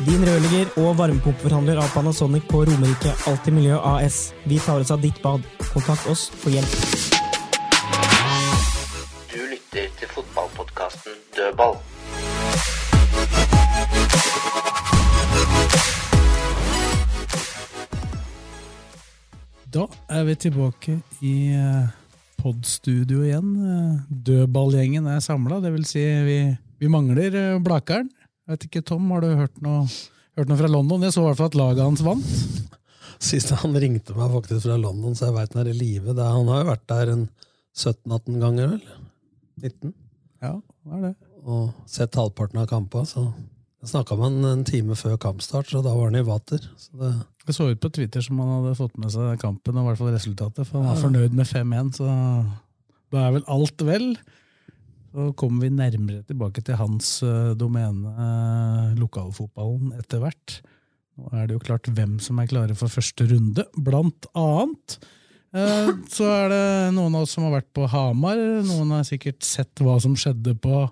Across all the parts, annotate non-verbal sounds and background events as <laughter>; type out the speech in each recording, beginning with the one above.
Din rørlegger og varmepumpeforhandler av Panasonic på Romerike Alltid Miljø AS. Vi tar oss av ditt bad. Kontakt oss for hjelp. Du lytter til fotballpodkasten Dødball. Da er vi tilbake i eh, podstudio igjen. Eh, Dødballgjengen er samla, det vil si vi, vi mangler eh, Blakeren. Jeg vet ikke, Tom, har du hørt noe, hørt noe fra London? Jeg så i hvert fall at laget hans vant. Sist han ringte meg faktisk fra London, så jeg veit han er i live. Han har jo vært der en 17-18 ganger, vel? 19? Ja, det er det. Og sett halvparten av kampa. Så jeg snakka med han en time før kampstart, så da var han i vater. Så det, Det så ut på Twitter som han hadde fått med seg kampen og i hvert fall resultatet, for han var fornøyd med 5-1, så da er vel alt vel. Så kommer vi nærmere tilbake til hans eh, domene, eh, lokalfotballen, etter hvert. Nå er det jo klart hvem som er klare for første runde, blant annet. Eh, Så er det noen av oss som har vært på Hamar. Noen har sikkert sett hva som skjedde på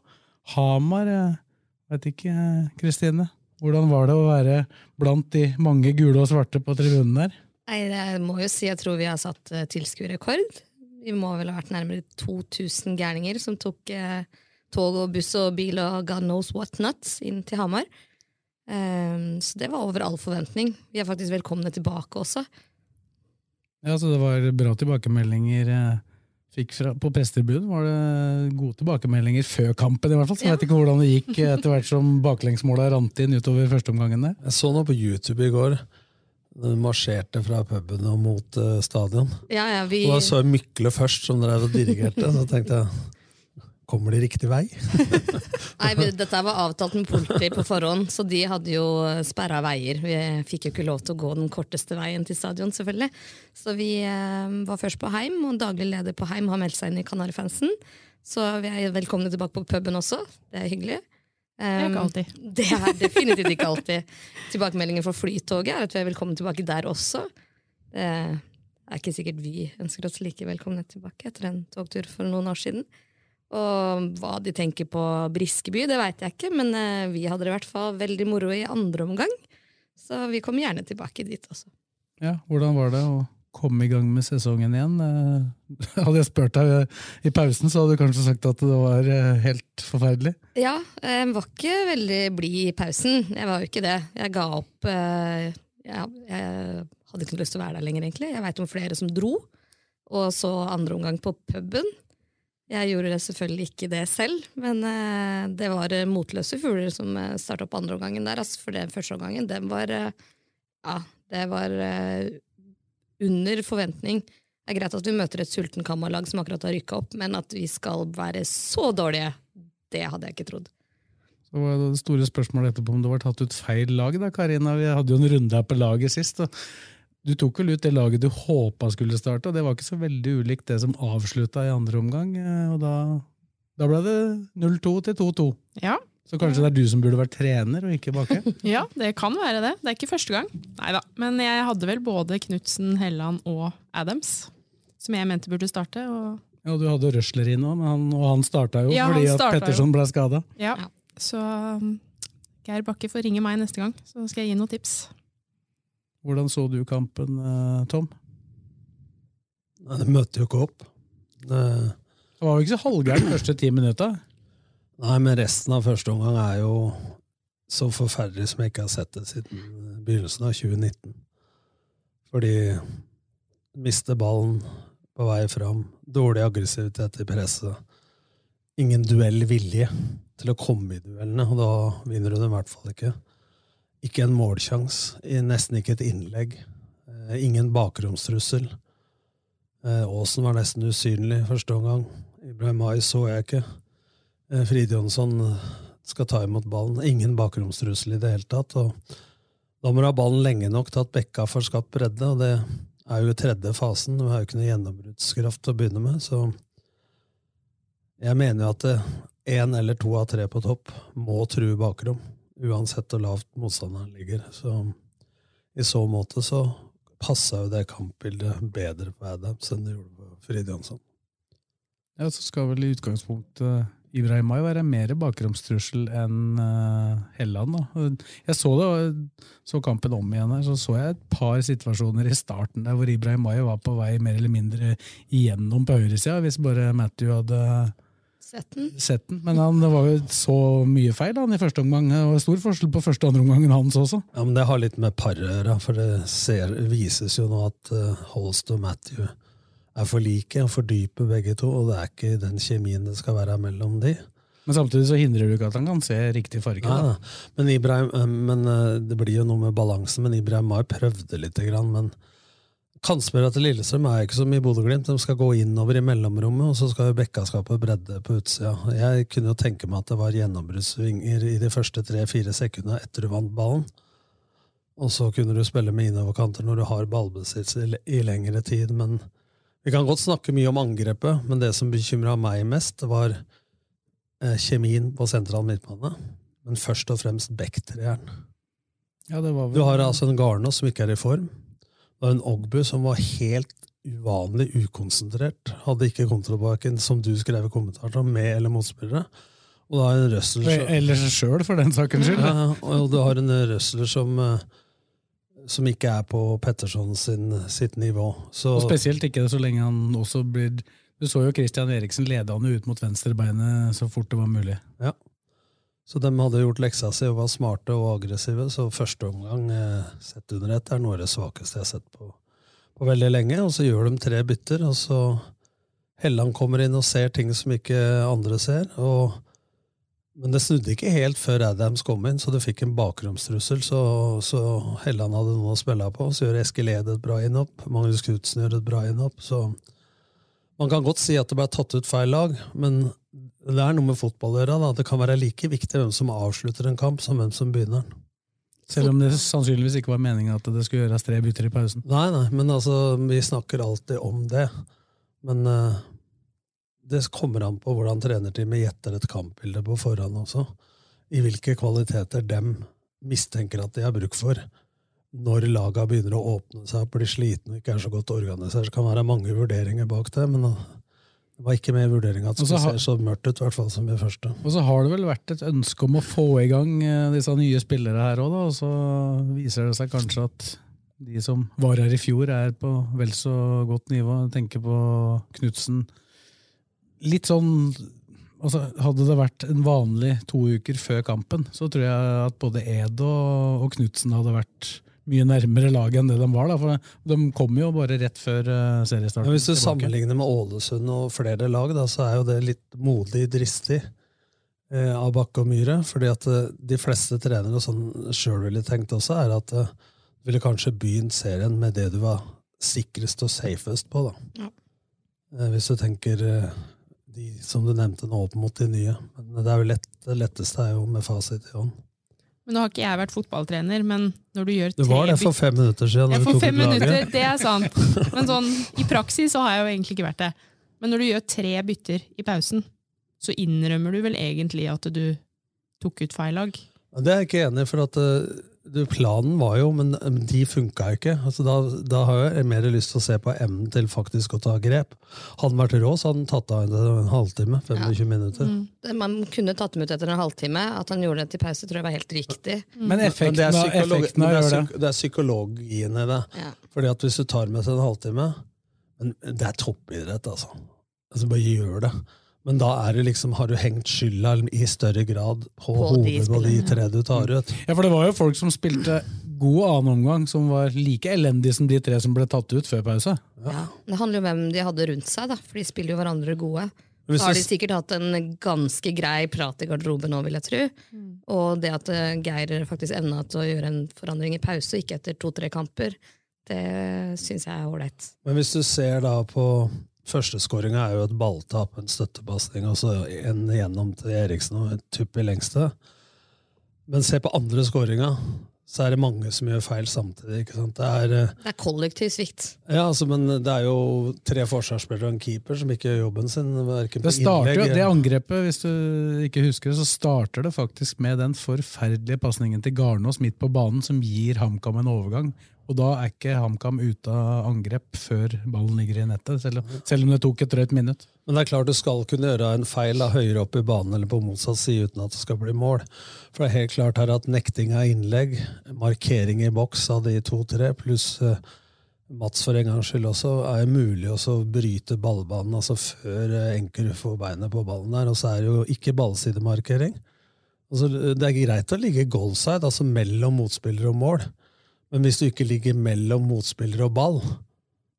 Hamar. Jeg vet ikke, Kristine? Hvordan var det å være blant de mange gule og svarte på tribunen der? Nei, jeg må jo si jeg tror vi har satt tilskuerrekord. Vi må vel ha vært nærmere 2000 gærninger som tok eh, tog og buss og bil og god knows what nuts inn til Hamar. Um, så det var over all forventning. Vi er faktisk velkomne tilbake også. Ja, så Det var bra tilbakemeldinger eh, fikk fra, på pressetribunen. Var det gode tilbakemeldinger før kampen, i hvert fall. Så jeg vet ikke hvordan det gikk eh, etter hvert som baklengsmåla rant inn utover førsteomgangen der. jeg så noe på YouTube i går. De marsjerte fra puben og mot uh, stadion. Ja, ja, vi, Og da så jeg Mykle først, som drev og dirigerte. Så tenkte jeg Kommer de riktig vei? <laughs> nei, dette var avtalt med politiet på forhånd, så de hadde jo sperra veier. Vi fikk jo ikke lov til å gå den korteste veien til stadion, selvfølgelig. Så vi eh, var først på Heim, og daglig leder på Heim har meldt seg inn i Kanarifansen. Så vi er velkomne tilbake på puben også. Det er hyggelig. Det er ikke alltid. Det er definitivt ikke alltid. <laughs> Tilbakemeldingen fra Flytoget er at vi er velkommen tilbake der også. Det er ikke sikkert vi ønsker oss like velkomne tilbake etter en togtur for noen år siden. Og hva de tenker på Briskeby, det veit jeg ikke, men eh, vi hadde det i hvert fall veldig moro i andre omgang. Så vi kommer gjerne tilbake dit også. Ja, Hvordan var det å komme i gang med sesongen igjen? Eh, <laughs> Hadde jeg spurt deg eh, i pausen, så hadde du kanskje sagt at det var eh, helt forferdelig? Ja, jeg var ikke veldig blid i pausen. Jeg var jo ikke det. Jeg ga opp jeg, hadde ikke lyst til å være der lenger, egentlig. Jeg veit om flere som dro, og så andre omgang på puben. Jeg gjorde det selvfølgelig ikke det selv, men det var motløse fugler som starta opp andre omgangen der. Altså, for den første omgangen, den var Ja, det var under forventning. Det er greit at vi møter et sulten kammerlag som akkurat har rykka opp, men at vi skal være så dårlige, det hadde jeg ikke trodd. Så var det store spørsmålet etterpå om det var tatt ut feil lag. da, Karina. Vi hadde jo en runde her på laget sist. og Du tok vel ut det laget du håpa skulle starte, og det var ikke så veldig ulikt det som avslutta i andre omgang. eh, og Da, da ble det 0-2 til 2-2. Ja. Så kanskje det er du som burde vært trener, og ikke Bakke? <laughs> Ja, det kan være det. Det er ikke første gang. Neida. Men jeg hadde vel både Knutsen, Helland og Adams, som jeg mente burde starte. Og Ja, Du hadde Røsler inne òg, og han starta jo Ja, han fordi at starta jo. Petterson ble skada. ja. Så um, Geir Bakke får ringe meg neste gang, så skal jeg gi noen tips. Hvordan så du kampen, eh, Tom? Nei, det møtte jo ikke opp. Det, Det var jo ikke så halvgærent de første ti minutta. Nei, men resten av første omgang er jo så forferdelig som jeg ikke har sett det siden begynnelsen av 2019. Fordi miste ballen på vei fram, dårlig aggressivitet i presset, ingen duellvilje til å komme i duellene, og da vinner du dem i hvert fall ikke. Ikke en målsjanse, nesten ikke et innlegg. Eh, ingen bakromstrussel. Eh, Aasen var nesten usynlig første omgang. Ibrahim Mai så jeg ikke. Eh, Fride Jonsson skal ta imot ballen. Ingen bakromstrussel i det hele tatt. og Da må du ha ballen lenge nok til at Bekka får skapt bredde, og det er jo tredje fasen. Du har jo ikke noe gjennombruddskraft å begynne med, så jeg mener jo at én eller to av tre på topp må true bakrom, uansett hvor lavt motstanderen ligger. Så i så måte så passa jo det kampbildet bedre på Adams enn det gjorde på Fride Jonsson. Ja, så skal vel i utgangspunktet Ibrahim Mai være mer bakromstrussel enn uh, Helland. Da. Jeg så det, så kampen om igjen her, så så jeg et par situasjoner i starten der hvor Ibrahim Mai var på vei mer eller mindre igjennom på høyresida, hvis bare Matthew hadde Sett den. sett den. Men han, det var jo så mye feil han, i første omgang. Det var stor forskjell på første og andre omgangen hans også. Ja, men Det har litt med paret å gjøre, for det ser, vises jo nå at uh, Holst og Matthew er for like og for dype begge to, og det er ikke den kjemien det skal være mellom de. Men samtidig så hindrer du ikke at han kan se riktig farge. Ja, men, Ibrahim, men Det blir jo noe med balansen, men Ibrahim Mai prøvde lite grann. Men kantspillere til Lillestrøm er ikke som i Bodø-Glimt. De skal gå innover i mellomrommet, og så skal jo Bekka skape bredde på utsida. Jeg kunne jo tenke meg at det var gjennombruddssvinger i de første tre-fire sekundene etter du vant ballen. Og så kunne du spille med innoverkanter når du har ballbesittelse i, i lengre tid. men vi kan godt snakke mye om angrepet, men det som bekymra meg mest, var eh, kjemien på sentral midtbane. Men først og fremst backtreeren. Ja, vel... Du har altså en Garnås som ikke er i form. Du har en Ogbu som var helt uvanlig ukonsentrert. Hadde ikke kontrollbaken, som du skrev i kommentarer, med eller motspillere. Og du har en Russell som... Eller seg sjøl, for den sakens skyld. Ja, og du har en Russell som uh, som ikke er på Petterson sin, sitt nivå. Så, og Spesielt ikke så lenge han også blir Du så jo Christian Eriksen lede han ut mot venstrebeinet så fort det var mulig. Ja. Så de hadde gjort leksa si og var smarte og aggressive, så første omgang eh, sett under ett er noe av det svakeste jeg har sett på, på veldig lenge. Og så gjør de tre bytter, og så Helland kommer inn og ser ting som ikke andre ser. og men det snudde ikke helt før Adams kom inn, så du fikk en bakromstrussel. Så, så Helland hadde noe å spille på. Så gjør Eskil Ed et bra innhopp. Magnus Knutsen gjør et bra innhopp. Så man kan godt si at det ble tatt ut feil lag, men det er noe med fotball å gjøre. Da. Det kan være like viktig hvem som avslutter en kamp, som hvem som begynner den. Selv om det sannsynligvis ikke var meninga at det skulle gjøres tre bytter i pausen? Nei, nei, men altså, vi snakker alltid om det. Men uh, det kommer an på hvordan trenerteamet gjetter et kampbilde på forhånd også. I hvilke kvaliteter dem mistenker at de har bruk for. Når laga begynner å åpne seg opp, blir slitne og ikke er så godt organisert. Det kan være mange vurderinger bak det, men det var ikke med i vurderinga at det skulle se så mørkt ut, i hvert fall som i første. Og så har det vel vært et ønske om å få i gang eh, disse nye spillere her òg, og så viser det seg kanskje at de som var her i fjor, er på vel så godt nivå. Jeg tenker på Knutsen, litt sånn altså, Hadde det vært en vanlig to uker før kampen, så tror jeg at både Ed og, og Knutsen hadde vært mye nærmere laget enn det de var. Da, for De kom jo bare rett før uh, seriestarten. Ja, hvis du tilbake. sammenligner med Ålesund og flere lag, da, så er jo det litt modig, dristig eh, av Bakke og Myhre. fordi at uh, de fleste trenere, og sånn sjøl ville tenkt også, er at uh, du ville kanskje begynt serien med det du var sikrest og safest på. da. Ja. hvis du tenker de som du nevnte nå, opp mot de nye. Men det, er jo lett, det letteste er jo med fasit i hånd. Men Nå har ikke jeg vært fotballtrener, men når du gjør tre Det var det for fem minutter siden. Ja, for fem minutter, det er sant. <laughs> Men sånn, i praksis så har jeg jo egentlig ikke vært det. Men når du gjør tre bytter i pausen, så innrømmer du vel egentlig at du tok ut feil lag? Det er jeg ikke enig i, for at uh, du, planen var jo, men de funka ikke. Altså, da, da, har jeg mer lyst til å se på evnen til faktisk å ta grep. Hadde han vært rå, så hadde han tatt av en halvtime. 25 ja. minutter. Mm. Man kunne tatt dem ut etter en halvtime. At han gjorde det til pause, tror jeg var helt riktig. Mm. Men effekten, det er, psykolog, det er, psyk, det er psykologien i det. Ja. Fordi at hvis du tar med seg en halvtime Men det er toppidrett, altså. altså bare gjør det. Men da er det liksom, har du hengt skylda i større grad på, På de hodet på de tre du tar ut. Ja, for det var jo folk som spilte god annen omgang, som var like elendige som de tre som ble tatt ut før pause. Ja. Det handler jo om hvem de hadde rundt seg, da, for de spiller jo hverandre gode. Hvis Så har de sikkert hatt en ganske grei prat i garderoben nå, vil jeg tro. Og det at eh, Geir faktisk evna til å gjøre en forandring i pause, ikke etter to-tre kamper, det syns jeg er ålreit. Men hvis du ser da på Førsteskåringa er jo et balltap, en støttepasning, og så en gjennom til Eriksen og en tupp i lengste. Men se på andre skåringa, så er det mange som gjør feil samtidig. ikke sant? Det er, eh, Det er kollektiv svikt. ja, altså, men det er jo tre forsvarsspillere og en keeper som ikke gjør jobben sin. Det starter innlegg det angrepet, hvis du ikke husker det, så starter det faktisk med den forferdelige pasningen til Garnås midt på banen som gir HamKam en overgang. Og da er ikke HamKam ute av angrep før ballen ligger i nettet, selv om, selv om det tok et drøyt minutt. Men det er klart du skal kunne gjøre en feil av høyere opp i banen eller på motsatt side uten at det skal bli mål. For det er helt klart her at nekting av innlegg, markering i boks av de to-tre, pluss eh, Mats for en gangs skyld også, er mulig å bryte ballbanen altså før Enker Enkerud får beinet på ballen der. Og så er det jo ikke ballsidemarkering. Altså, det er greit å ligge goalside, altså mellom motspiller og mål. Men hvis du ikke ligger mellom motspiller og ball,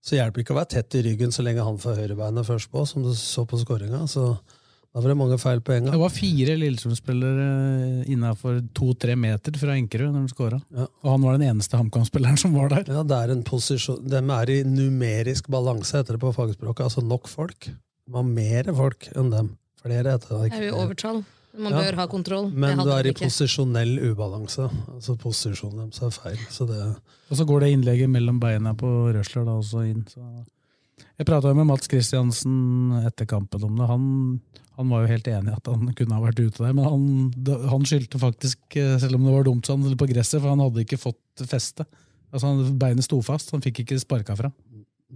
så hjelper det ikke å være tett i ryggen så lenge han får høyrebeinet først på, som du så på skåringa. Så da var det mange feil på en gang. Det var fire Lillestrøm-spillere innafor to-tre meter fra Enkerud når de skåra. Og han var den eneste HamKam-spilleren som var der. Ja, det er en posisjon De er i numerisk balanse, heter det på fagspråket. Altså nok folk. De har mer folk enn dem. Flere heter det Det er jo overtall. Man Ja, bør ha kontroll. Men du er i posisjonell ubalanse. Altså posisjonen deres er feil. Så det Og så går det innlegget mellom beina på Røsler da også inn. Så. Jeg prata med Mats Kristiansen etter kampen om det. Han, han var jo helt enig i at han kunne ha vært ute der, men han, han skyldte faktisk, eh, selv om det var dumt, sånn, på gresset, for han hadde ikke fått feste. Altså, han, Beinet sto fast, han fikk ikke sparka fra.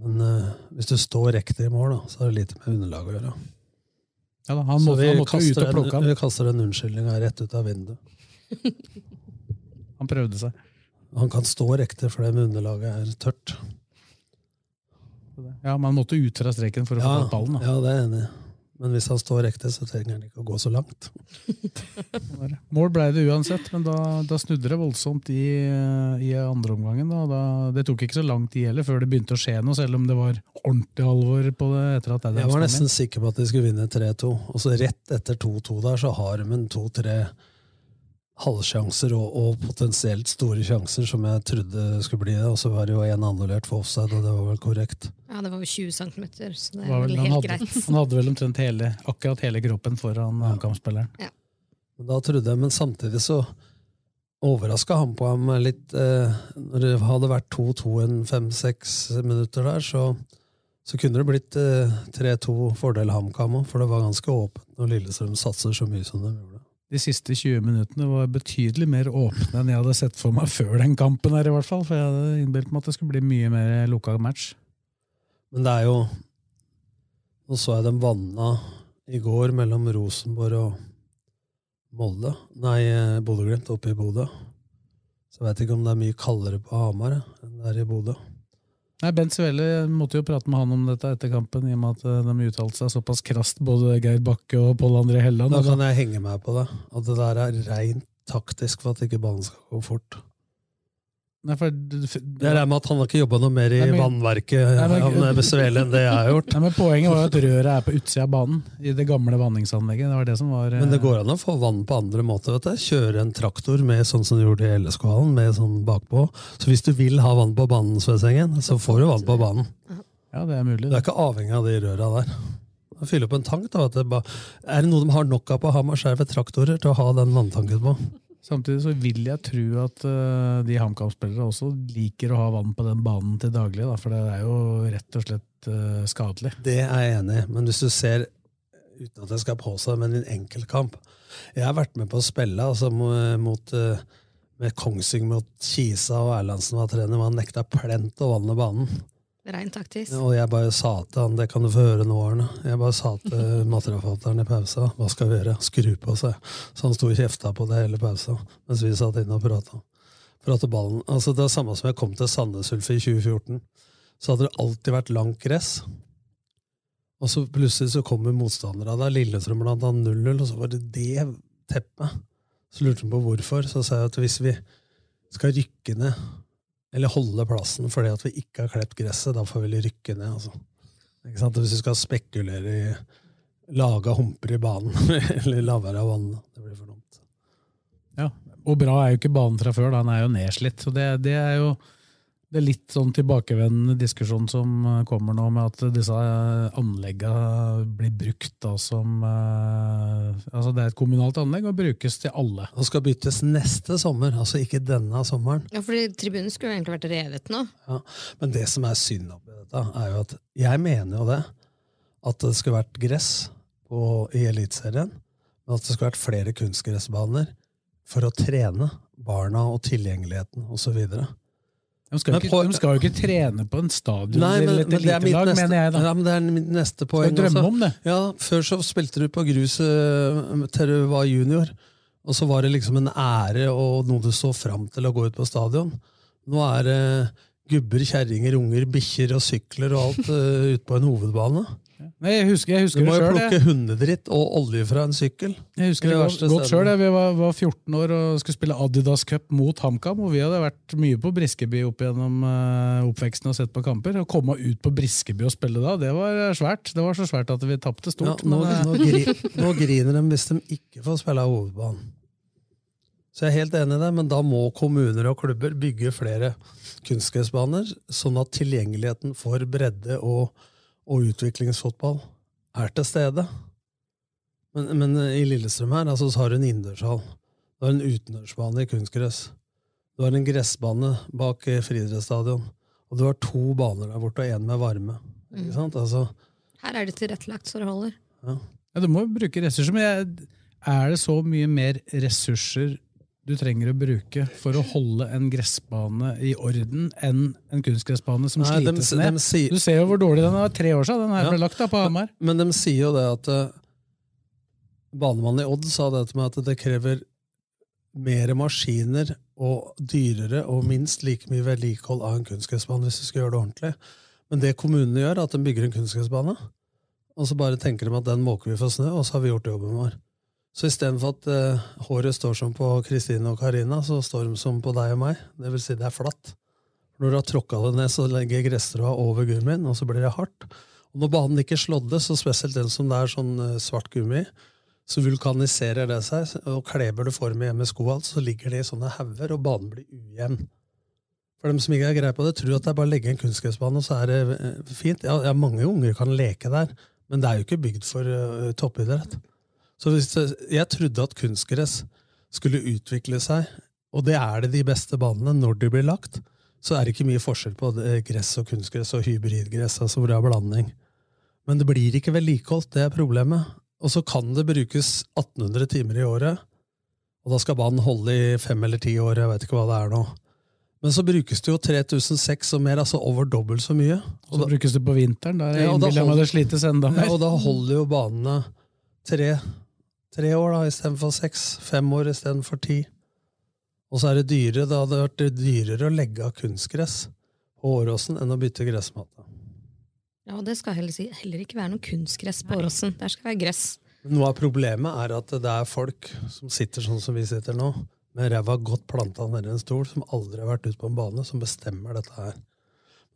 Men uh, hvis du står riktig i mål, da, så har det lite med underlag å gjøre. Ja, da, han, så måtte, vi, han måtte kaster ut og plukke en, vi kaster den unnskyldninga rett ut av vinduet. <laughs> Han prøvde seg. Han kan stå riktig fordi med underlaget er tørt. Ja, men han måtte ut fra streken for å Ja, få ballen. Da. ja, det er enig. Men hvis han står ekte, så trenger han ikke å gå så langt. <laughs> Mål ble det uansett, men da, da snudde det voldsomt i, i andre omgangen. Da. Da, det tok ikke så lang tid heller før det begynte å skje noe, selv om det var ordentlig alvor på det. etter at Adams Jeg var nesten sikker på at de skulle vinne 3-2. Og så rett etter 2-2 der, så har de en to-tre halvsjanser og, og potensielt store sjanser som jeg trodde skulle bli det. Og så var det jo én annullert for offside, og det var vel korrekt. Ja, det var jo 20 cm, så det er var vel helt han, hadde, greit. <laughs> han hadde vel omtrent hele, akkurat hele kroppen foran HamKam-spilleren. Ja. da trodde jeg, men samtidig så overraska han på ham litt. Eh, når det hadde vært 2-2 en fem-seks minutter der, så, så kunne det blitt eh, 3-2 fordel HamKam òg, for det var ganske åpent når Lillestrøm satser så mye som de gjorde. De siste 20 minuttene var betydelig mer åpne enn jeg hadde sett for meg før den kampen. her i hvert fall, For jeg hadde innbilt meg at det skulle bli mye mer lukka match. Men det er jo Nå så jeg dem vanna i går mellom Rosenborg og Molde. Nei, eh, Bodø-Glimt oppe i Bodø. Så jeg vet ikke om det er mye kaldere på Hamar enn det er i Bodø. Nei, Bent Svelle måtte jo prate med han om dette etter kampen, i og med at eh, de uttalte seg såpass krast, både Geir Bakke og Pål André Helland. Da kan jeg henge meg på det. At det der er rent taktisk for at ikke ballen skal gå fort. Nei, for, Det er det med at han har ikke jobba noe mer i Nei, men- vannverket Nei, men- han Svele enn det jeg har gjort. Nei, men Poenget var at røret er på utsida av banen, i det gamle vanningsanlegget. Det var det som var eh, Men det går an å få vann på andre måter. vet du. Kjøre en traktor med sånn som du gjorde i LSK-hallen, med sånn bakpå. Så hvis du vil ha vann på banen, Svesengen, så får du vann på banen. Ja, det er mulig. Du er ikke avhengig av de røra der. Fylle opp en tank. da. Det. Er det noe de har nok av på Hamar, så er det traktorer til å ha den vanntanken på. Samtidig så vil jeg tro at uh, de HamKam-spillere også liker å ha vann på den banen til daglig, da, for det er jo rett og slett uh, skadelig. Det er jeg enig i, men hvis du ser, uten at jeg skal påstå, men i en enkeltkamp Jeg har vært med på å spille altså, mot, uh, med Kongsing mot Kisa, og Erlandsen var trener, men han nekta plent å vanne banen. Rent taktisk. Og jeg bare sa til han, det kan du få høre nå, Arne. Jeg bare sa til <laughs> materialforfatteren i pausa, hva skal vi gjøre? Skru på seg. Så han sto og kjefta på det hele pausa, mens vi satt inne og prata. Prate ballen. Altså, det er samme som jeg kom til Sandnes Ulf i 2014. Så hadde det alltid vært langt gress. Og så plutselig så kommer motstandere da Lillestrøm blant annet 0-0, og så var det det teppet. Så lurte han på hvorfor. Så sa jeg at hvis vi skal rykke ned, eller holde plassen fordi at vi ikke har klept gresset, da får vi rykke ned. altså. Ikke sant? Hvis vi skal spekulere i laga humper i banen, <laughs> eller lavere av vannet. Det blir for dumt. Ja, Og bra er jo ikke banen fra før, da. den er jo nedslitt. Så det, det er jo det er litt sånn tilbakevendende diskusjon som eh, kommer nå, med at disse eh, anleggene blir brukt da som eh, Altså det er et kommunalt anlegg og brukes til alle. Og skal byttes neste sommer, altså ikke denne sommeren. Ja, fordi tribunen skulle jo egentlig vært revet nå. Ja, Men det som er synd oppi dette, er jo at jeg mener jo det. At det skulle vært gress på, i Eliteserien, men at det skulle vært flere kunstgressbaner for å trene barna og tilgjengeligheten osv. De skal, ikke, de skal jo ikke trene på en stadion Nei, men, eller et elitelag, mener jeg. da. Ja, men Det er mitt neste poeng. Skal drømme også. om det. Ja, Før så spilte du på grus uh, til du var junior, og så var det liksom en ære og noe du så fram til å gå ut på stadion. Nå er det gubber, kjerringer, unger, bikkjer og sykler og alt uh, ute på en hovedbane. Nei, jeg husker, jeg husker Du må jo plukke hundedritt og olje fra en sykkel. Jeg husker det det godt, sjøl. Vi var, var 14 år og skulle spille Adidas Cup mot HamKam. og Vi hadde vært mye på Briskeby opp gjennom eh, oppveksten og sett på kamper. Å komme ut på Briskeby og spille da, det var svært. Det var så svært at vi tapte Ja, stort. nå, men, eh, nå, gri, nå griner de hvis de ikke får spille hovedbanen. Så jeg er helt enig i det, men da må kommuner og klubber bygge flere kunstgressbaner, sånn at tilgjengeligheten for bredde og, og utviklingsfotball er til stede. Men, men i Lillestrøm her altså, så har du en innendørshall. Du har en utendørsbane i kunstgress. Du har en gressbane bak eh, friidrettsstadion. Og du har to baner der borte, og én med varme. Ikke sant? Altså, Her er det tilrettelagt så det holder. ja. ja, du må bruke ressurser, men jeg, er det så mye mer ressurser du trenger å bruke for å holde en gressbane i orden enn en kunstgressbane som Nei, slites de, ned? sier- Du ser jo hvor dårlig den er. Tre år siden den her Ja. ble lagt da, på Hamar. Men de sier jo det at uh, Banemannen i Odd sa det til meg at det krever mer maskiner og dyrere og minst like mye vedlikehold av en kunstgressbane hvis du skal gjøre det ordentlig. Men det kommunene gjør, er at de bygger en kunstgressbane, og så bare tenker de at den måker vi for snø, og så har vi gjort jobben vår. Så istedenfor at uh, håret står som på Kristine og Karina, så står de som på deg og meg. Det vil si det er flatt. Når du har tråkka det ned, så legger gresstrået over gummien, og så blir det hardt. Og når banen ikke slåddes, og spesielt den som det er sånn uh, svart gummi, så vulkaniserer det seg, og kleber du formen hjemme i skoa, så ligger det i sånne hauger, og banen blir ujevn. For dem som ikke har greie på det, tror at det er bare å legge en kunstgressbane, og så er det eh, fint. Ja, ja, mange unger kan leke der, men det er jo ikke bygd for uh, toppidrett. Så jeg trodde at kunstgress skulle utvikle seg, og det er det de beste banene når de blir lagt, så er det ikke mye forskjell på gress og kunstgress og hybridgress, altså hvor det er blanding. Men det blir ikke vedlikeholdt, det er problemet. Og så kan det brukes 1800 timer i året, og da skal banen holde i fem eller ti år, jeg vet ikke hva det er nå. Men så brukes det jo 3006 og mer, altså over dobbelt så mye. Og så brukes det på vinteren. Da Ja, og da det slites enda Ja, og da holder jo banene tre, tre år da, istedenfor seks. Fem år istedenfor ti. Og så er det dyrere. Da hadde vært dyrere å legge av kunstgress på Åråsen enn å bytte gressmatte. Ja, og det skal heller, si- heller ikke være noe kunstgress på Åråsen. Der skal være gress. Noe av problemet er at det er folk som sitter sånn som vi sitter nå, med ræva godt planta nedi en stol, som aldri har vært ute på en bane, som bestemmer dette her.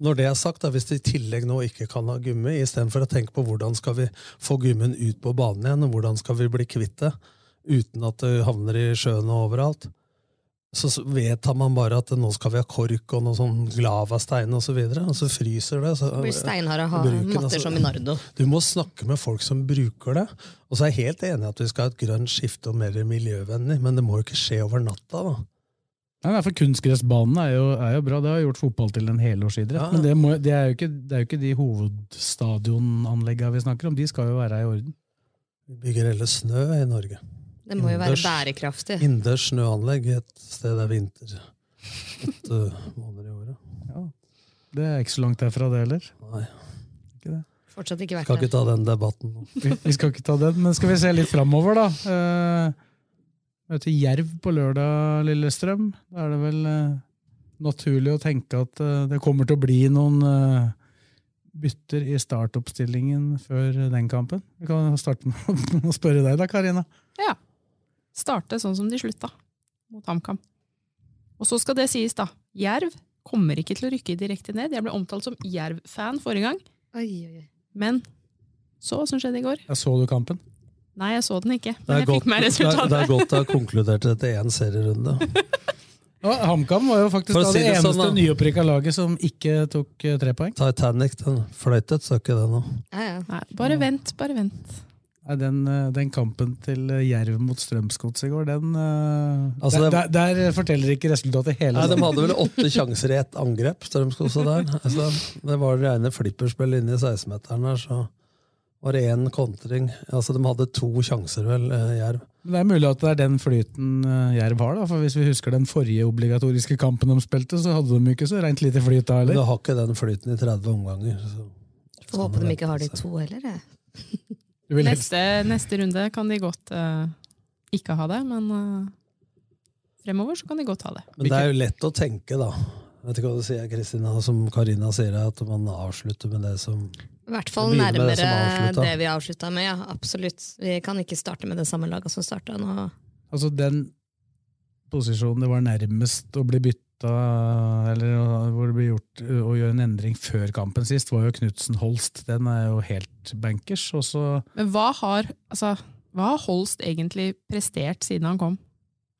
Når det er sagt, da, hvis de i tillegg nå ikke kan ha gummi, istedenfor å tenke på hvordan skal vi få gummien ut på banen igjen, og hvordan skal vi bli kvitt det uten at det havner i sjøen og overalt, så vedtar man bare at nå skal vi ha kork og noe sånn lavastein og så videre, og så fryser det. Så, blir steinharde ha- bruken, matter altså. som i Nardo. Du må snakke med folk som bruker det. Og så er jeg helt enig i at vi skal ha et grønt skifte og mer miljøvennlig, men det må jo ikke skje over natta. da. Nei, nei, for Kunstgressbanene er jo, er jo bra. Det har gjort fotball til en helårsidrett. Ja. Men det, må, det, er jo ikke, det er jo ikke de hovedstadionanleggene vi snakker om. De skal jo være i orden. Vi bygger heller snø i Norge. Det må jo være bærekraftig. Innendørs snøanlegg et sted det er vinter åtte måneder i året. Det er ikke så langt derfra, det heller. Nei. Ikke det. Fortsatt ikke vært Skal ikke ta den debatten nå. Vi, vi skal ikke ta den, men skal vi se litt framover, da. Eh, møter Jerv på lørdag, Lillestrøm. Da er det vel eh, naturlig å tenke at eh, det kommer til å bli noen eh, bytter i startoppstillingen før den kampen? Vi kan starte med å <laughs> spørre deg, da, Karina. Ja. Starte sånn som de slutta, mot HamKam. Og så skal det sies, da. Jerv kommer ikke til å rykke direkte ned. Jeg ble omtalt som Jerv-fan forrige gang. Oi, oi, oi. Men så hva som skjedde i går. Jeg så du kampen? Nei, jeg så den ikke. Men jeg godt, fikk med det er, resultatet. det er godt å ha konkludert etter én serierunde. <laughs> Ja, HamKam var jo faktisk da si det det eneste sånn, nyopprykka laget som ikke tok eh, tre poeng. Titanic den fløytet, så ikke det nå. Nei, bare vent, bare vent. Nei, den, eh, den kampen til eh, Jerv mot Strømsgods i går, den Altså, der, det- der, der forteller ikke resultatet hele Nei, De hadde vel åtte sjanser i ett angrep, Strømskog også der. Altså, det var det rene flipperspillet inne i 16-meteren her, så var det én kontring. Altså, De hadde to sjanser, vel, eh, Jerv. Det er mulig at det er den flyten eh, Jerv har. da, for Hvis vi husker den forrige obligatoriske kampen de spilte, så hadde de ikke så rent lite flyt da Du heller. har ikke den flyten i 30 omganger. Så. Får håpe de ikke har de to heller. Du Neste, neste runde kan de godt uh, ikke ha det, men uh, fremover så kan de godt ha det. Men det er jo lett å tenke, da. Vet ikke hva du sier, Kristina, som Karina sier, at man avslutter med det som I hvert fall nærmere det det vi avslutta med, ja. Absolutt. Vi kan ikke starte med det samme laget som starta nå. Altså Den posisjonen det var nærmest å bli bytta, eller hvor det ble gjort å gjøre en endring før kampen sist, var jo Knutsen-Holst. Den er jo helt bankers. Men hva har, altså, hva har Holst egentlig prestert siden han kom?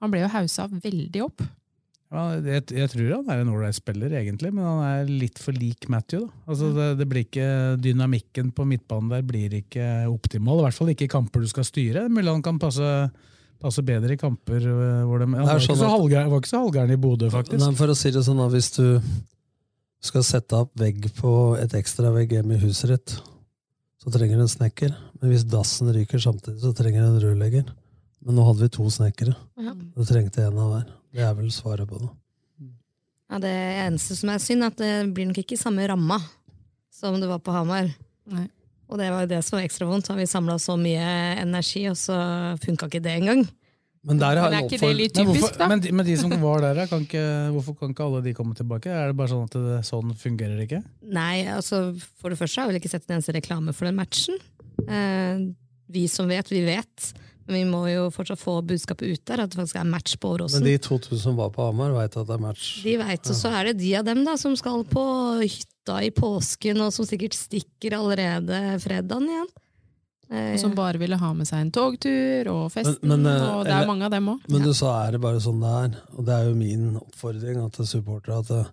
Han ble jo hausa veldig opp. Ja, jeg, jeg tror han er en ålreit spiller, egentlig, men han er litt for lik Matthew. Da. Altså, det, det blir ikke, Dynamikken på midtbanen der blir ikke optimal, i hvert fall ikke i kamper du skal styre. Mulig han kan passe, passe bedre i kamper øh, hvor de Han Det er var, ikke sånn så at- halvgæren, var ikke så halvgæren i Bodø, faktisk. Nei, For å si det sånn, da, hvis du skal sette opp vegg på et ekstra vegg hjemme i huset ditt, så trenger du en snekker. Men hvis dassen ryker samtidig, så trenger du en rørlegger. Men nå hadde vi to snekkere. Ja. Du trengte en av hver. Det er vel svaret på det. Ja, det eneste som er synd, er at det blir nok ikke samme ramma som det var på Hamar. Nei. Og det var jo det som var ekstra vondt. Har vi samla så mye energi, og så funka ikke det engang. Men der Men er ikke det litt typisk, hvorfor, da? men, de, men de som var der, kan ikke, hvorfor kan ikke alle de komme tilbake? Er det bare sånn at det, sånn fungerer det ikke? Nei, altså for det første har jeg vel ikke sett en eneste reklame for den matchen. Eh, vi som vet, vi vet. Men vi må jo fortsatt få budskapet ut der, at det faktisk er match på Men de 2000 som var på Hamar, veit at det er match. De vet, og så er det de av dem da, som skal på hytta i påsken, og som sikkert stikker allerede fredagen igjen. Eh, Og som bare ville ha med seg en togtur og festen, Men- men, eh, og det er eller- mange av dem òg. Men du sa er det bare sånn det er. Og det er jo min oppfordring at til supportere at det,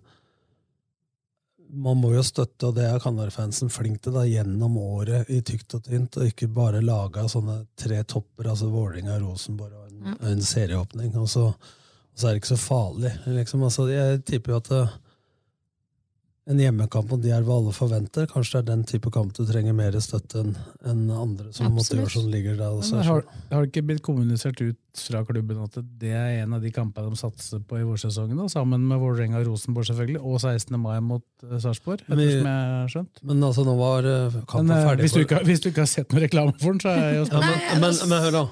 man må jo støtte, og det er Kanarifansen flink til, da, gjennom året i tykt og tynt, og ikke bare lage sånne tre topper, altså Vålerenga, Rosenborg og en, en serieåpning. Og så, og så er det ikke så farlig. Liksom. Altså, jeg tipper jo at en hjemmekamp mot Jerv alle forventer, kanskje det er den type kamp du trenger mer støtte enn en andre som motivasjon ligger der. Også. det har, det ikke blitt kommunisert ut fra klubben at det er en av de kampene de satser på i vårsesongen, da, sammen med Vålerenga og Rosenborg selvfølgelig, og 16. mai mot uh, Sarpsborg, Men- ettersom jeg har skjønt. Men altså, nå var eh, kampen Men eh, ferdig. hvis, du ikke, har- hvis du ikke har sett noe reklame for den, så er jeg jo Ja, men, men, men hør da.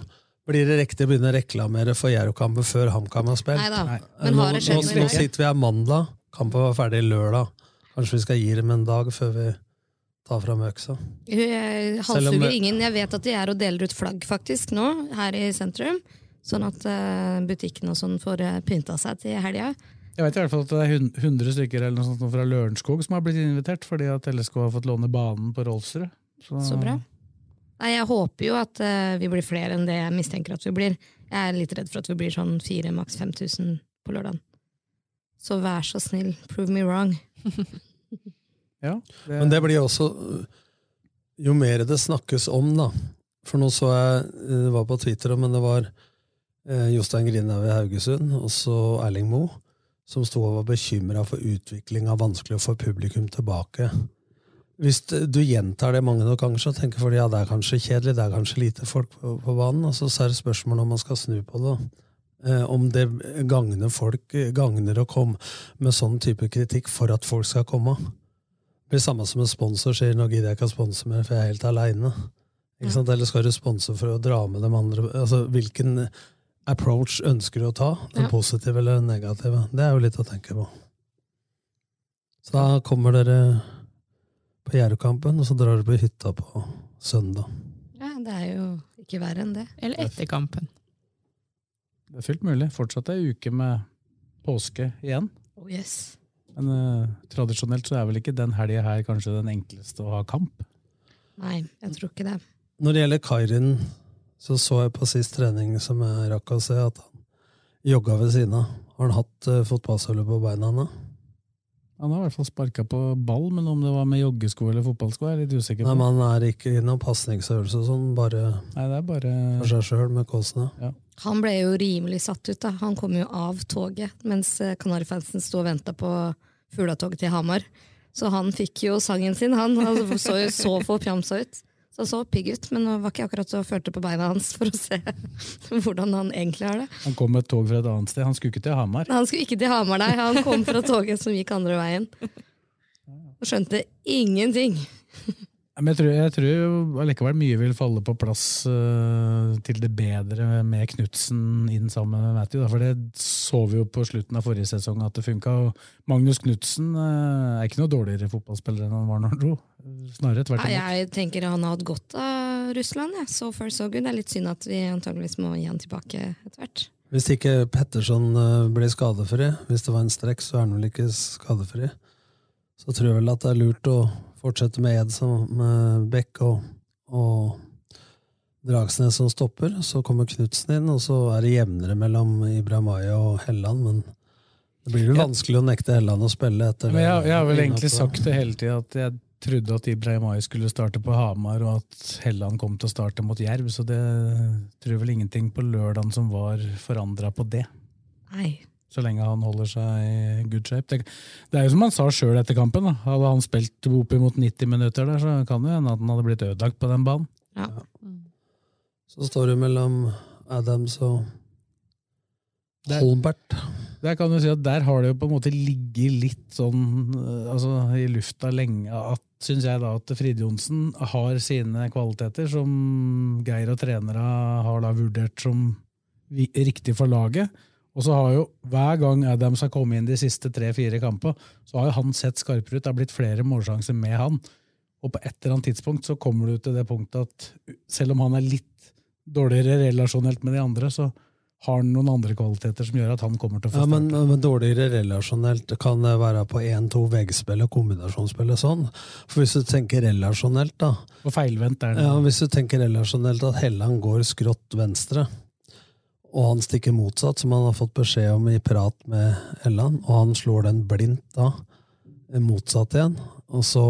Blir det riktig å begynne å reklamere for Jerv-kampen før HamKam har spilt? Nei da. Men har det skjedd nå, noe i nå sitter vi her mandag, kampen var ferdig lørdag. Kanskje vi skal gi dem en dag før vi tar fram øksa? Jeg halshugger ingen. Jeg vet at de er og deler ut flagg faktisk nå, her i sentrum. Sånn at butikken butikkene og sånn får uh, pynta seg til helga. Jeg vet i hvert fall at det er hun- 100 stykker eller noe sånt fra Lørenskog som har blitt invitert, fordi at LSK har fått låne banen på Rolfsrud. Så bra. Nei, jeg håper jo at eh, vi blir flere enn det jeg mistenker at vi blir. Jeg er litt redd for at vi blir sånn 4 maks 5000 på lørdagen. Så vær så snill, prove me wrong. <laughs> <laughs> Ja, det, Men det blir også Jo mer det snakkes om, da. For nå så jeg Det var på Twitter, men det var eh, Jostein Grinhaug i Haugesund og så Erling Moe som sto og var bekymra for utviklinga, vanskelig å få publikum tilbake. Hvis du gjentar det mange nok ganger, så tenker folk ja, det er kanskje kjedelig, det er kanskje lite folk på, på banen. Og så er det spørsmål om man skal snu på det. Eh, om det gagner folk, gagner å komme med sånn type kritikk for at folk skal komme. Det blir samme som en sponsor sier nå gidder jeg ikke å sponse mer, for jeg er helt aleine. Eller skal du sponse for å dra med de andre? Altså, Hvilken approach ønsker du å ta? Den Ja. positive eller den negative? Det er jo litt å tenke på. Så da kommer dere på Jerv-kampen, og så drar dere på hytta på søndag. Ja, det er jo ikke verre enn det. Eller etter kampen. Det er fullt mulig. Fortsatt ei uke med påske igjen. Oh yes. Men uh, tradisjonelt så er vel ikke den helga her kanskje den enkleste å ha kamp. Nei, jeg tror ikke det. Når det gjelder Kairin, så så jeg på sist trening som jeg rakk å se, at han jogga ved siden av. Har han hatt uh, fotballsøle på beina nå? Han har i hvert fall sparka på ball, men om det var med joggesko eller fotballsko, er jeg litt usikker på. Nei, men Han er ikke i noen pasningsøvelse sånn, bare Nei, det er bare for seg sjøl med kåsene. Ja. Han ble jo rimelig satt ut. da. Han kom jo av toget, mens eh, Kanarifansen sto og venta på fuglatoget til Hamar. Så han fikk jo sangen sin. Han, han så jo så forpjamsa ut. Så han så pigg ut, men det var ikke akkurat så følte på beina hans for å se <laughs> hvordan han egentlig har det. Han kom med et tog fra et annet sted. Han skulle ikke til Hamar. Han skulle ikke til Hamar, nei. Han kom fra toget som gikk andre veien. Og skjønte ingenting. Men jeg tror, jeg tror allikevel mye vil falle på plass uh, til det bedre med Knutsen inn sammen med Matthew. Da. For det så vi jo på slutten av forrige sesong at det funka. Magnus Knutsen uh, er ikke noe dårligere fotballspiller enn han var når han dro. Snarere tvert Ja, jeg tenker han har hatt godt av Russland. Ja. So far so good. Det er litt synd at vi antageligvis må gi han tilbake etter hvert. Hvis ikke Petterson eh, blir skadefri, hvis det var en strekk, så er han vel ikke skadefri. Så tror jeg vel at det er lurt å fortsette med Ed som med Beck og, og Dragsnes som stopper. Så kommer Knutsen inn, og så er det jevnere mellom Ibrahimaya og Helland. Men det blir jo Ja. vanskelig å nekte Helland å spille etter Men jeg, jeg har vel det. egentlig sagt det hele tida, at jeg trodde at Ibrahimai skulle starte på Hamar, og at Helland kom til å starte mot Jerv, så det tror jeg vel ingenting på lørdagen som var forandra på det. Nei. Så lenge han holder seg i good shape. Det, det er jo som han sa sjøl etter kampen. Da. Hadde han spilt oppimot 90 minutter der, så kan det hende at han hadde blitt ødelagt på den banen. Ja. Så står det mellom Adams og Holbert. Holmbert. Der kan du si at der har det jo på en måte ligget litt sånn øh, altså, i lufta lenge at syns jeg da at Fride Johnsen har sine kvaliteter som Geir og trenere har da vurdert som riktig for laget. Og så har jo hver gang Adams har kommet inn de siste tre-fire kampene, så har jo han sett skarpere ut. Det har blitt flere målsjanser med han. Og på et eller annet tidspunkt så kommer du til det punktet at selv om han er litt dårligere relasjonelt med de andre, så har han noen andre kvaliteter som gjør at han kommer til å få Ja, starte. men, men dårligere relasjonelt kan være på 1-2 veggspill og kombinasjonsspill og sånn. For hvis du tenker relasjonelt, da Og feilvendt er det. Ja, Hvis du tenker relasjonelt at Helland går skrått venstre, og han stikker motsatt, som han har fått beskjed om i prat med Elland. og han slår den blindt da, motsatt igjen, og så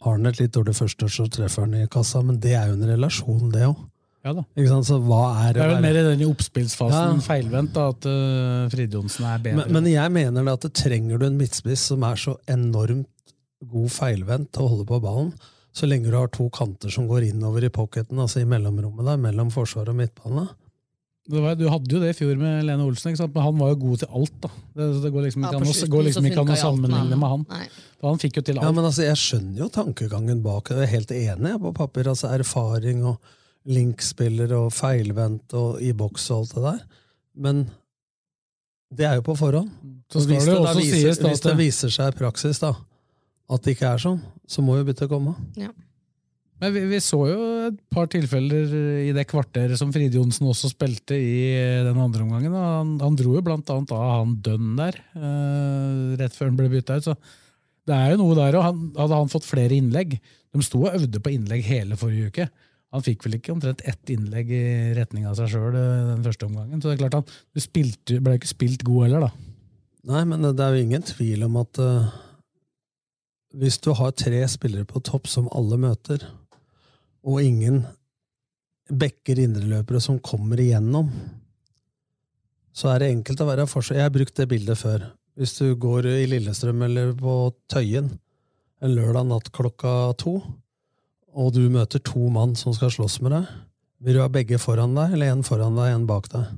har han et litt dårlig første, så treffer han i kassa, men det er jo en relasjon, det òg. Ja da. Ikke sant? Så hva er Det det er vel mer i den oppspillsfasen Ja. feilvendt da, at uh, Fride Johnsen er bedre. Men, men jeg mener det at det trenger du en midtspiss som er så enormt god feilvendt til å holde på ballen, så lenge du har to kanter som går innover i pocketen, altså i mellomrommet der, mellom forsvar og midtbane. Det var, du hadde jo det i fjor med Lene Olsen, ikke sant? men han var jo god til alt. da. Det, det går liksom ikke ja, an å, går liksom ikke sammenligne med han. For han fikk jo til alt. Ja, men altså, Jeg skjønner jo tankegangen bak det. Jeg er helt enig på papir. altså Erfaring og linkspiller og feilvendt og i boks og alt det der. Men det er jo på forhånd. Så skal hvis det da viser, sies da hvis det det- viser seg i praksis da, at det ikke er sånn, så må jo byttet komme. Men vi, vi så jo et par tilfeller i det kvarteret som Fride Johnsen også spilte i eh, den andre omgangen. Han, han dro jo blant annet av han Dønn der, uh, rett før han ble bytta ut. Så det er jo noe der, og han, hadde han fått flere innlegg De sto og øvde på innlegg hele forrige uke. Han fikk vel ikke omtrent ett innlegg i retning av seg sjøl den første omgangen. Så det er klart han du spilte, ble ikke spilt god heller, da. Nei, men det er jo ingen tvil om at uh, hvis du har tre spillere på topp som alle møter, og ingen backer indreløpere som kommer igjennom, så er det enkelt å være forskjell. Jeg har brukt det bildet før. Hvis du går i Lillestrøm eller på Tøyen en lørdag natt klokka to, og du møter to mann som skal slåss med deg, vil du ha begge foran deg, eller en foran deg, en bak deg?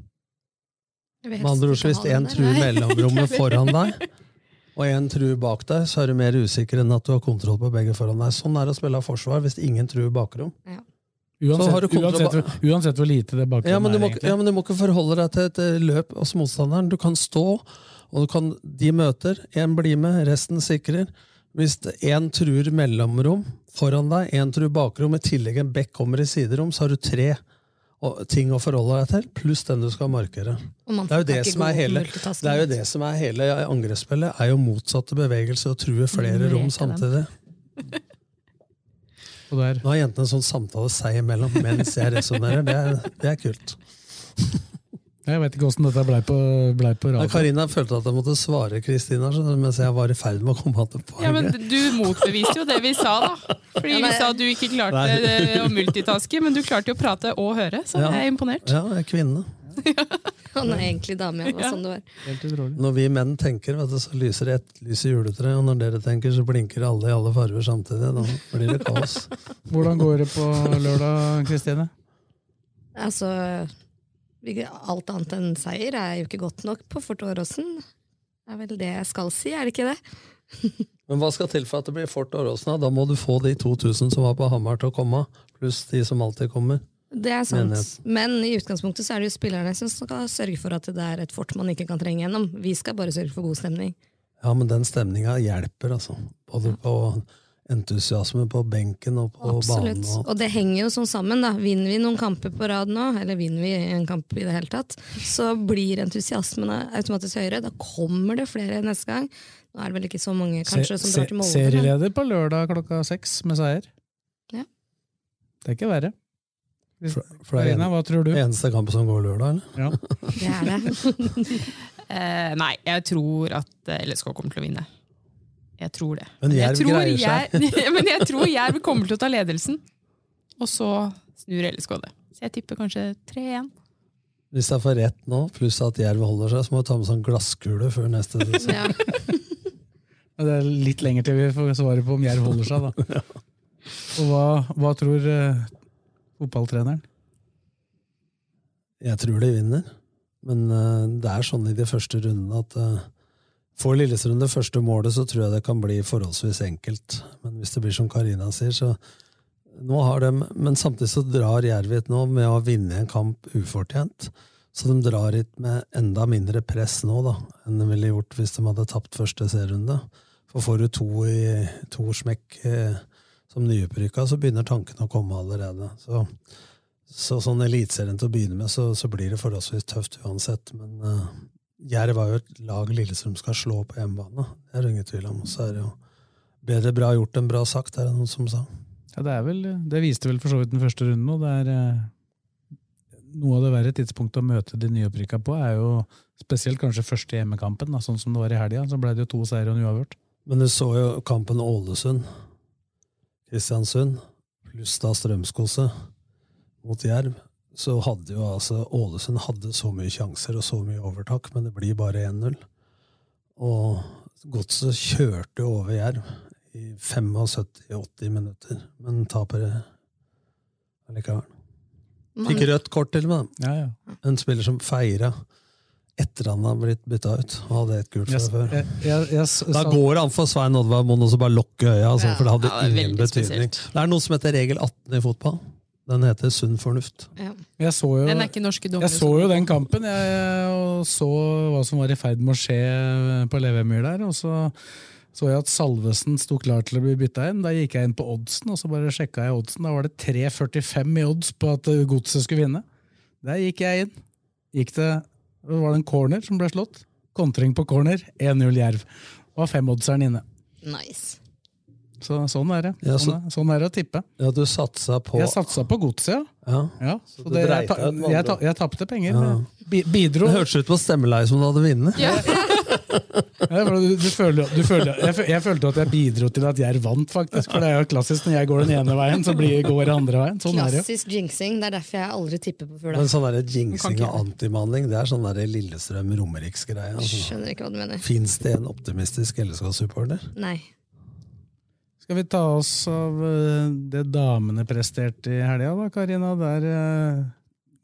Med andre ord, hvis én truer mellomrommet foran deg, <laughs> og én truer bak deg, så er du mer usikker enn at du har kontroll på begge foran deg. Sånn er det å spille av forsvar hvis ingen truer bakrom. Så har du Uansett, uansett, uansett hvor lite det bakrom Ja, men du er, må, egentlig. ja, men du må ikke forholde deg til et eh, løp hos motstanderen. Du kan stå, og du kan, de møter, én blir med, resten sikrer. Hvis én truer mellomrom foran deg, én truer bakrom, i tillegg en bekk kommer i siderom, så har du tre ting å forholde deg til, pluss den du skal markere. Det er jo det er hele, det er jo det som er hele angrepsspillet, er jo motsatte bevegelser og true flere rom samtidig. <laughs> Og der, Nå har jentene en sånn samtale seg imellom mens jeg resonnerer. Det, er- det er kult. Jeg vet ikke åssen dette blei på, ble på radio. Karina følte at jeg måtte svare Kristina mens jeg var i ferd med å komme til poenget. Ja, men Du motbeviste jo det vi sa, da. Fordi Ja, vi sa at du ikke klarte Nei. å multitaske, men du klarte jo å prate og høre, så Ja. jeg er imponert. Ja, jeg er kvinne. <laughs> Han er egentlig dame, ja. Sånn det var. Når vi menn tenker, vet du, så lyser det ett lys i juletreet, og når dere tenker, så blinker alle i alle farger samtidig. Da blir det kaos. Hvordan går det på lørdag, Kristine? Altså, alt annet enn seier er jo ikke godt nok på Fort Åråsen. Det er vel det jeg skal si, er det ikke det? <laughs> Men hva skal til for at det blir Fort Åråsen? da? Må du få de 2000 som var på Hamar til å komme, pluss de som alltid kommer. Det er sant. Menighet. Men i utgangspunktet så er det jo spillerne som skal sørge for at det er et fort man ikke kan trenge gjennom. Vi skal bare sørge for god stemning. Ja, men den stemninga hjelper, altså. Både på entusiasme på benken og på Absolutt. banen. Og... Og det henger jo sånn sammen. da. Vinner vi noen kamper på rad nå, eller vinner vi en kamp i det hele tatt, så blir entusiasmen automatisk høyere. Da kommer det flere neste gang. Nå er det vel ikke så mange kanskje som drar til Molde. men- Serieleder på lørdag klokka seks med seier. Ja. Det er ikke verre. For, for det er en, hva tror du? eneste kamp som går lørdag, eller? Ja. Det er det. uh, <laughs> nei, jeg tror at eh, LSK kommer til å vinne. Jeg tror det. Men jeg Jerv tror greier seg. Jeg, <laughs> men jeg tror Jerv kommer til å ta ledelsen, og så snur LSK det. Så jeg tipper kanskje 3-1. Hvis jeg får rett nå, pluss at Jerv holder seg, så må du ta med sånn glasskule før neste sesong. Ja. <laughs> Det er litt lenger til vi får svaret på om Jerv holder seg, da. <laughs> Og hva, hva tror uh, fotballtreneren? Jeg tror de vinner, men uh, det er sånn i de første rundene at uh, Får Lillestrøm det første målet, så tror jeg det kan bli forholdsvis enkelt. Men hvis det blir som Karina sier, så nå har de, Men samtidig så drar Jerv hit nå med å vinne en kamp ufortjent. Så de drar hit med enda mindre press nå da, enn de ville gjort hvis de hadde tapt første serierunde. For får du to, i, to smekk eh, som nyopprykka, så begynner tankene å komme allerede. Så så sånn Eliteserien til å begynne med, så, så blir det forholdsvis tøft uansett. Men uh, Jerv var jo et lag Lillestrøm skal slå på hjemmebane. Det er det ingen tvil om. Så er det jo bedre bra gjort enn bra sagt, er det noen som sa. Ja, det, er vel, det viste vel for så vidt den første runden. Og det er eh, noe av det verre tidspunktet å møte de nyopprykka på, er jo spesielt kanskje første hjemmekampen, da, sånn som det var i helga. Så ble det jo to seire og en uavgjort. Men du så jo kampen Ålesund, Kristiansund, pluss da Strømskose mot Jerv. Så hadde jo altså Ålesund hadde så mye sjanser og så mye overtak, men det blir bare 1-0. Og Godset kjørte over Jerv i 75-80 minutter, men taper allikevel. Fikk rødt kort til og med. Ja, ja. En spiller som feira etter han har blitt bytta ut, og hadde et gult fra Jeg- før. jeg- jeg- jeg Da sa- går det an for Svein Oddvar Moen å bare lukke øya, altså, Ja, for det hadde ja, det ingen betydning. spesielt. Det er noe som heter regel 18 i fotball. Den heter sunn fornuft. Jeg så jo, Den er ikke norske jeg så jo den kampen, jeg, og så hva som var i ferd med å skje på Levemyr der. Og så så jeg at Salvesen sto klar til å bli bytta inn. Da gikk jeg inn på oddsen, og så bare sjekka jeg oddsen. Da var det 3,45 i odds på at Godset skulle vinne. Der gikk jeg inn. Gikk det, var det en corner som ble slått. Kontring på corner, 1-0 Jerv. Og femoddser'n inne. Nice. Så, sånn er det. Ja, så- Sånn, er, sånn er det å tippe. Ja, du satsa på Jeg satsa på godset, ja. Ja. Så så det, jeg, ta, jeg, ta, jeg tapte penger. Ja. bidro Det hørtes ut på stemmeleiet som du hadde vunnet. Ja. <laughs> Du, du føler, du føler, jeg, jeg følte at jeg bidro til at Jerv vant, faktisk. For det er jo klassisk når jeg går den ene veien, så blir, går jeg andre veien. Sånn er det. Klassisk jinxing. Det er derfor jeg aldri tipper på fugla. Men sånn der jinxing og antimanning, det er sånn der Lillestrøm-Romeriks-greie. Altså. Skjønner ikke hva du mener. Fins det en optimistisk LSK-supporter? Nei. Skal vi ta oss av eh, det damene presterte i helga, da, Karina? Der eh,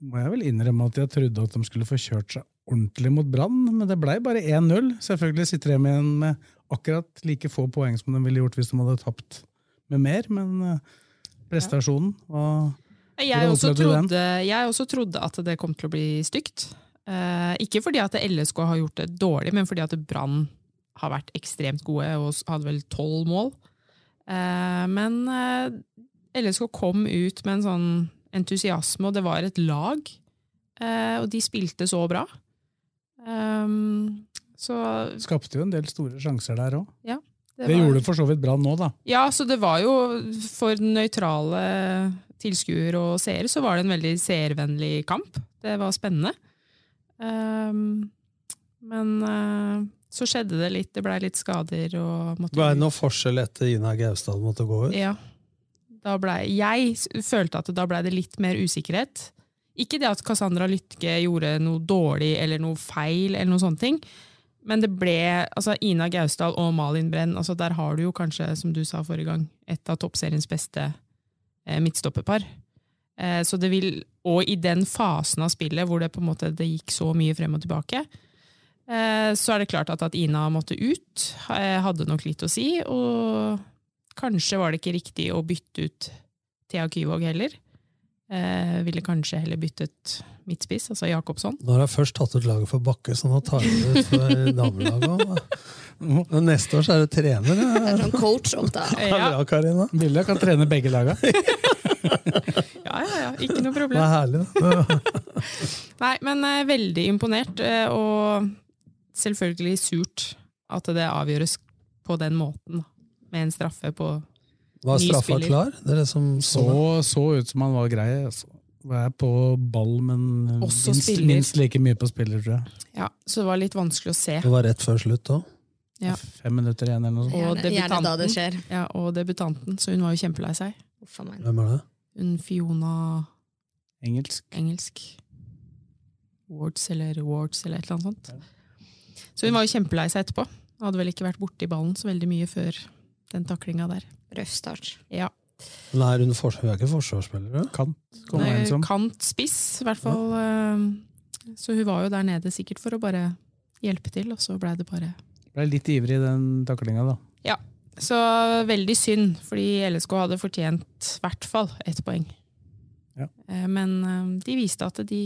må jeg vel innrømme at jeg trodde at de skulle få kjørt seg ordentlig mot Brann, men det blei bare 1-0. Selvfølgelig sitter de igjen med akkurat like få poeng som de ville gjort hvis de hadde tapt med mer, men eh, prestasjonen var Jeg også, trodde, jeg også trodde at det kom til å bli stygt. Eh, ikke fordi at LSK har gjort det dårlig, men fordi at Brann har vært ekstremt gode og hadde vel tolv mål. Eh, men eh, LSK kom ut med en sånn entusiasme, og det var et lag. Eh, og de spilte så bra. Um, så Skapte jo en del store sjanser der òg. ja. Det, var- gjorde for så vidt bra nå, da. Ja, så det var jo for nøytrale tilskuere og seere, så var det en veldig seervennlig kamp. Det var spennende. Ehm, men så skjedde det litt, det blei litt skader og måtte Ble det noe forskjell etter Ina Gaustad måtte gå ut? Ja. Ble, jeg følte at da blei det litt mer usikkerhet. Ikke det at Cassandra Lytke gjorde noe dårlig eller noe feil, eller noen sånne ting. Men det ble altså Ina Gausdal og Malin Brenn. Altså der har du jo kanskje, som du sa forrige gang, et av toppseriens beste eh, midtstopperpar. Eh, så det vil, og i den fasen av spillet hvor det på en måte det gikk så mye frem og tilbake, så er det klart at at Ina måtte ut, eh, hadde nok litt å si. Og kanskje var det ikke riktig å bytte ut Thea Kyvåg heller. Eh, ville kanskje heller byttet midtspiss, altså Jakobsson. Nå har jeg først tatt ut laget for Bakke, så nå tar jeg det ut for <laughs> damelaget òg. Neste år så er du trener. Det Ja. er sånn coach opp, da. Det er bra, Karina. Vilja kan trene begge laga. <laughs> Ja, ja, ja, ikke noe problem. Det er herlig, da. <laughs> Nei, men eh, veldig imponert, eh, og selvfølgelig surt at det avgjøres på den måten. Med en straffe på Var straffa klar? Dere som så Så, det? så ut som han var grei. Altså. Er på ball, men Også minst, spiller. minst like mye på spiller, tror jeg. Ja, så det var litt vanskelig å se. Det var rett før slutt òg. Ja. Fem minutter igjen eller noe sånt. Og debutanten, gjerne da det skjer. Ja, og debutanten, så hun var jo kjempelei seg. Hvem er det? Hun Fiona Engelsk. Engelsk. Wards eller Wards eller et eller annet sånt. Så hun var jo kjempelei seg etterpå. Hadde vel ikke vært borti ballen så veldig mye før den taklinga der. Røff start. Ja. Men er hun, for, hun er ikke forsvarsspiller? Kant. Nei. Kant spiss, i hvert fall. Ja. Så hun var jo der nede sikkert for å bare hjelpe til, og så blei det bare Ble litt ivrig i den taklinga, da. Ja. Så veldig synd, fordi LSK hadde fortjent i hvert fall ett poeng. Ja. Eh, Men eh, de viste at de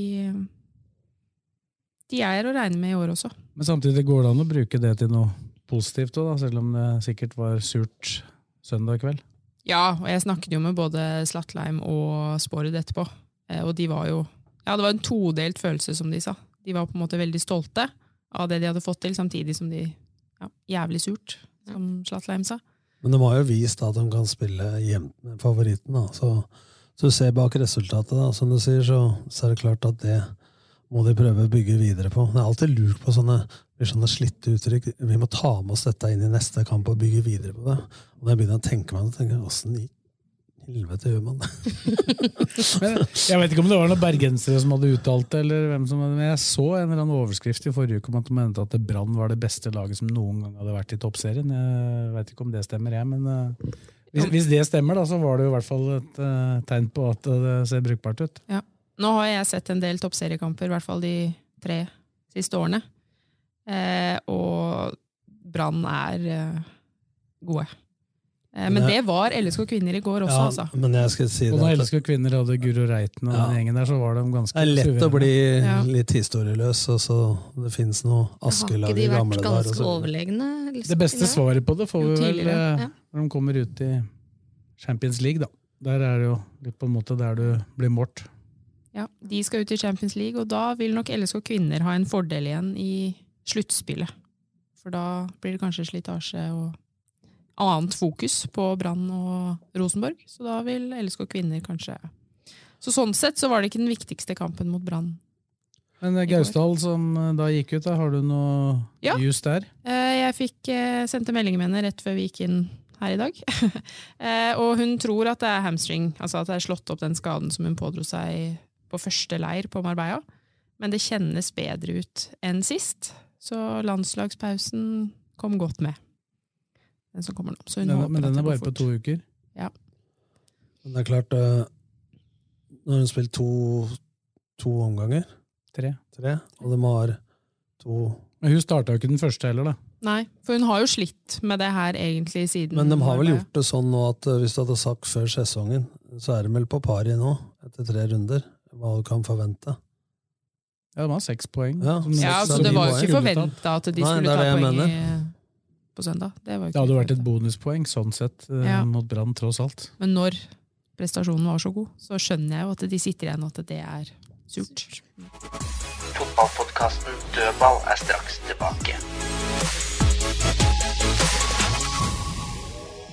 De er å regne med i år også. Men samtidig går det an å bruke det til noe positivt òg, selv om det sikkert var surt søndag kveld. Ja, og jeg snakket jo med både Slatleim og Spored etterpå. Eh, Og de var jo Ja, det var en todelt følelse, som de sa. De var på en måte veldig stolte av det de hadde fått til, samtidig som de ja, Jævlig surt, som Slatleim sa. Men de har jo vist at de kan spille jevnt med favoritten. Da. Så, så du ser bak resultatet, da, som du sier, så, så er det klart at det må de prøve å bygge videre på. Det er alltid lurt på sånne, sånne slitte uttrykk. Vi må ta med oss dette inn i neste kamp og bygge videre på det. Og når jeg begynner å tenke meg det, tenker jeg åssen i helvete gjør man det? <laughs> Jeg vet ikke om det var noen bergensere som hadde uttalt det, eller hvem som hadde, men jeg så en eller annen overskrift i forrige uke om at de mente at Brann var det beste laget som noen gang hadde vært i toppserien. Jeg vet ikke om det stemmer, jeg, men eh, hvis, hvis det stemmer, da, så var det jo i hvert fall et uh, tegn på at det ser brukbart ut. Ja. Nå har jeg sett en del toppseriekamper, i hvert fall de tre siste årene. Eh, og Brann er eh, gode. Eh, men Men det var LSK kvinner i går også, Ja, altså. men jeg skal si Og da LSK kvinner hadde Guro Reiten og Ja. den gjengen der, så var de ganske det er lett å bli Ja. litt historieløs, og så det finnes noe Har Askelag ikke i de gamle vært dager. ganske så- overlegne? liksom, Det beste svaret på det får vi vel eh, ja. når de kommer ut i Champions League, da. Der er det jo litt på en måte der du blir målt. Ja, De skal ut i Champions League, og da vil nok LSK kvinner ha en fordel igjen i sluttspillet. For da blir det kanskje slitasje og annet fokus på Brann og Rosenborg. Så da vil LSK kvinner kanskje Så sånn sett så var det ikke den viktigste kampen mot Brann. Men eh, Gausdal som eh, da gikk ut, da, har du noe Ja. jus der? Eh, Jeg fikk sendte melding med henne rett før vi gikk inn her i dag. <laughs> Og hun tror at det er hamstring, altså at det er slått opp den skaden som hun pådro seg på første leir på Marbella. Men det kjennes bedre ut enn sist, så landslagspausen kom godt med. Den som kommer nå. Så hun Den, håper men den er bare på to uker. Ja. Men det er klart Nå Når hun spilt to, to omganger, Tre. tre, og de har to Men hun starta jo ikke den første heller, da. Nei, for hun har jo slitt med det her egentlig siden Men de har vel gjort det sånn nå at eh, hvis du hadde sagt før sesongen, så er de vel på pari nå, etter tre runder, hva du kan forvente. Ja, de har seks poeng. Ja, Ja, så det var jo ikke forventa at de Nei, skulle det er ta poeng i på søndag. Det, var Det hadde vært et bonuspoeng sånn sett eh, Ja. mot Brann, tross alt. Men når prestasjonen var så god, så skjønner jeg jo at de sitter igjen at det er surt. Fotballpodkasten Dødball er straks tilbake.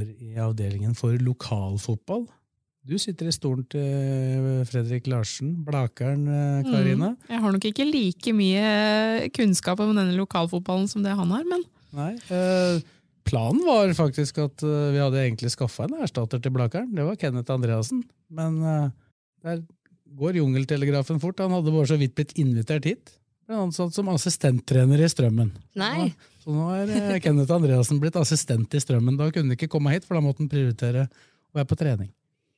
Over i avdelingen for lokalfotball. Du sitter i stolen til Fredrik Larsen, Blakeren, eh, Karina. Mm. Jeg har nok ikke like mye kunnskap om denne lokalfotballen som det han har, men Nei. eh, planen var faktisk at eh, vi hadde egentlig skaffa en erstatter til Blakeren. Det var Kenneth Andreassen. Men eh, der går jungeltelegrafen fort. Han hadde bare så vidt blitt invitert hit. Ble ansatt som assistenttrener i Strømmen. Nei. Så nå er eh, Kenneth Andreassen blitt assistent i Strømmen. Da kunne han ikke komme hit, for da måtte han prioritere å være på trening.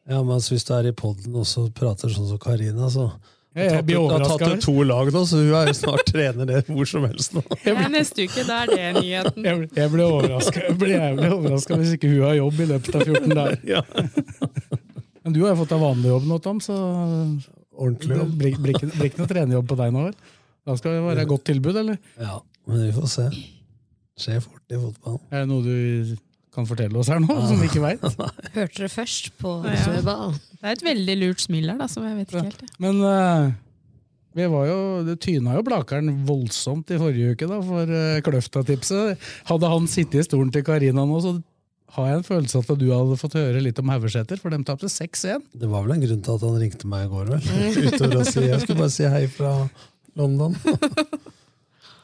Ja, men altså, Hvis du er i poden og så prater sånn som Karina, så Ja, jeg blir Du har tatt ut to lag nå, så hun er jo snart <laughs> trener det hvor som helst nå. det er neste uke. Da er det nyheten. Jeg, ble- jeg ble overraska ble jævlig overraska hvis ikke hun har jobb i løpet av 14 dager. <laughs> Men du har jo fått deg vanlig jobb nå, Tom, så Ordentlig jobb. blir, blir, blir ikke noe trenerjobb på deg nå? vel? Da skal det være et godt tilbud, eller? Ja, men vi får se. Skjer fort i fotball. Er det noe du kan fortelle oss her nå, som vi ikke <laughs> veit? Hørte dere først på Søball. Det er et veldig lurt smil her, da, som jeg vet ikke helt. Men uh, vi var jo, det tyna jo Blakeren voldsomt i forrige uke da, for uh, Kløfta-tipset. Hadde han sittet i stolen til Karina nå, så har jeg en følelse at du hadde fått høre litt om Haugeseter, for de tapte 6-1. Det var vel en grunn til at han ringte meg i går, vel? <laughs> Utover å si Jeg skulle bare si hei fra London. <laughs>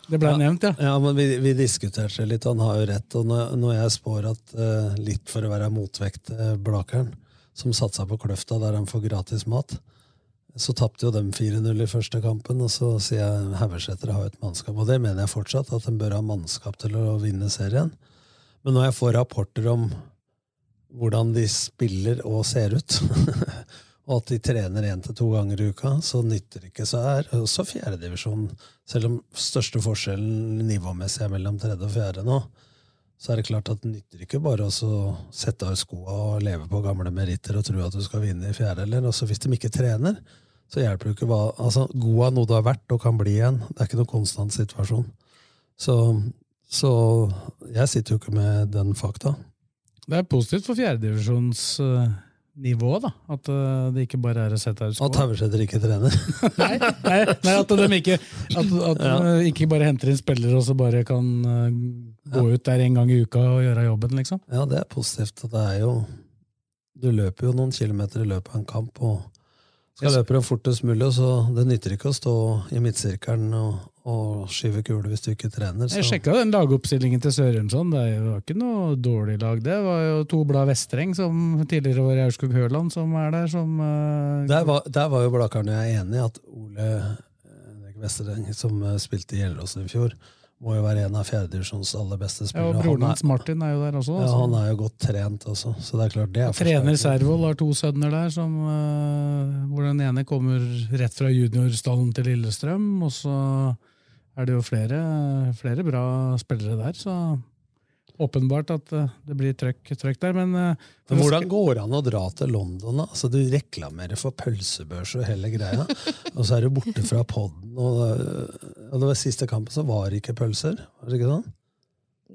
Det ble nevnt, ja. Ja, men vi, vi diskuterte litt, han har jo rett. Og når, når jeg spår at uh, litt for å være motvekt til Blakeren, som satsa på Kløfta der han får gratis mat, så tapte jo dem 4-0 i første kampen, og så sier jeg Haugesæter har jo et mannskap. Og det mener jeg fortsatt, at de bør ha mannskap til å vinne serien. Men når jeg får rapporter om hvordan de spiller og ser ut, <laughs> og at de trener én til to ganger i uka, så nytter det ikke. Så er også fjerdedivisjon, selv om største forskjellen nivåmessig er mellom tredje og fjerde nå, så er det klart at det nytter ikke bare å sette av skoa og leve på gamle meritter og tro at du skal vinne i fjerde. Eller også hvis de ikke trener, så hjelper det ikke hva altså, God er noe du har vært og kan bli igjen. Det er ikke noen konstant situasjon. Så, så jeg sitter jo ikke med den fakta. Det er positivt for fjerdedivisjonsnivået, da. At uh, det ikke bare er å sette av At skoa. Haugesæter ikke trener. <laughs> Nei, nei, nei, at de ikke, at, at Ja. de ikke bare henter inn spillere og så bare kan uh, gå ut der en gang i uka og gjøre jobben, liksom. Ja, det er positivt. Det er jo Du løper jo noen kilometer i løpet av en kamp, og skal løpe dem fortest mulig, så det nytter ikke å stå i midtsirkelen og, og skyve kule hvis du ikke trener. Så. Jeg sjekka den lagoppstillingen til Sørumsson. Det var ikke noe dårlig lag. Det var jo to blad Vestreng, som tidligere var i Aurskog Høland, som er der. Som, uh, Der var, der var jo jeg enig i at Ole Vestreng, som eh, spilte i Gjelleråsen i fjor, må jo være en av fjerdedivisjons aller beste ja, og broren hans Martin er jo der også. ja, altså. han er jo godt trent også, så det er klart det er Trener. Servold har to sønner der, som, uh, hvor den ene kommer rett fra juniorstallen til Lillestrøm. Og så er det jo flere, flere bra spillere der, så åpenbart at eh, det blir trøkk, trøkk der. Men, eh, Men hvordan går det an å dra til London? Altså, du reklamerer for pølsebørs og hele greia, og så er du borte fra poden. Og, og det var siste kampen, så var det ikke pølser. Var det ikke sånn?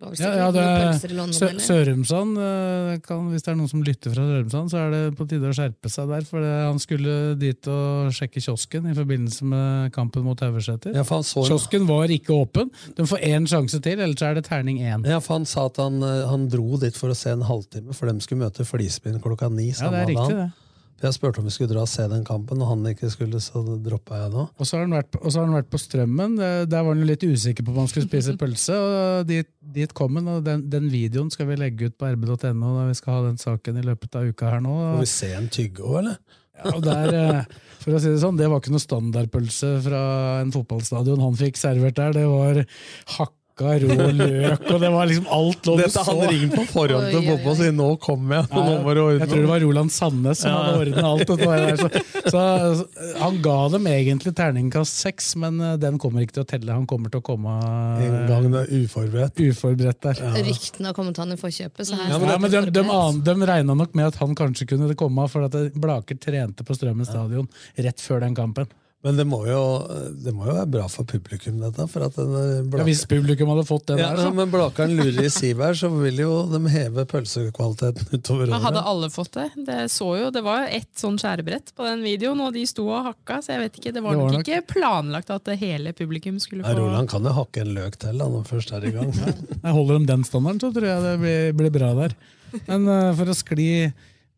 Var Ja, ja, det er Sø? Sørumsand eh, kan, Hvis det er noen som lytter fra Sørumsand, så er det på tide å skjerpe seg der. For han skulle dit og sjekke kiosken i forbindelse med kampen mot Haugeseter. Ja, han Kiosken var ikke åpen. De får én sjanse til, ellers er det terning én. Ja, for Han sa at han, eh, han dro dit for å se en halvtime, for de skulle møte Flisbyen klokka ni. Ja, samme det er riktig, det. For Jeg spurte om vi skulle dra og se den kampen, og han ikke skulle, så droppa jeg nå. Og så har han vært, på- og så har han vært på Strømmen. Eh, Der var han litt usikker på om han skulle spise <laughs> pølse. og Dit, dit kom han, og den, den videoen skal vi legge ut på rb.no når vi skal ha den saken i løpet av uka her nå. Får vi se en tygge òg, eller? Ja, og der, eh, for å si Det sånn, det var ikke noe standardpølse fra en fotballstadion han fikk servert der. Det var hakka rå løk, og det var liksom alt lå du Dette så. han ringer på forhånd til fotball og sier 'nå kommer jeg', Nei, nå må du ordne Jeg tror det var Roland Sandnes som Ja. hadde ordnet alt. Så, så, <laughs> så han ga dem egentlig terningkast seks, men eh, den kommer ikke til å telle. Han kommer til å komme En gang det er uforberedt. uforberedt der. Ja. Ryktene har kommet han i forkjøpet, så her Ja, men, de, de, an- de regna nok med at han kanskje kunne komme, for at Blaker trente på Strømmen stadion rett før den kampen. Men det må, jo, det må jo være bra for publikum, dette. For at den Ja, hvis publikum hadde fått det ja, der, så. Men Blakeren lurer i sivet her, så vil jo de heve pølsekvaliteten utover Men hadde alle fått det? Det så jo, det var jo ett sånn skjærebrett på den videoen, og de sto og hakka, så jeg vet ikke, det var Det var nok nok- ikke planlagt at det hele publikum skulle få Nei, Roland kan jo hakke en løk til da, når han først er i gang. <laughs> jeg Holder de den standarden, så tror jeg det blir, blir bra der. Men uh, for å skli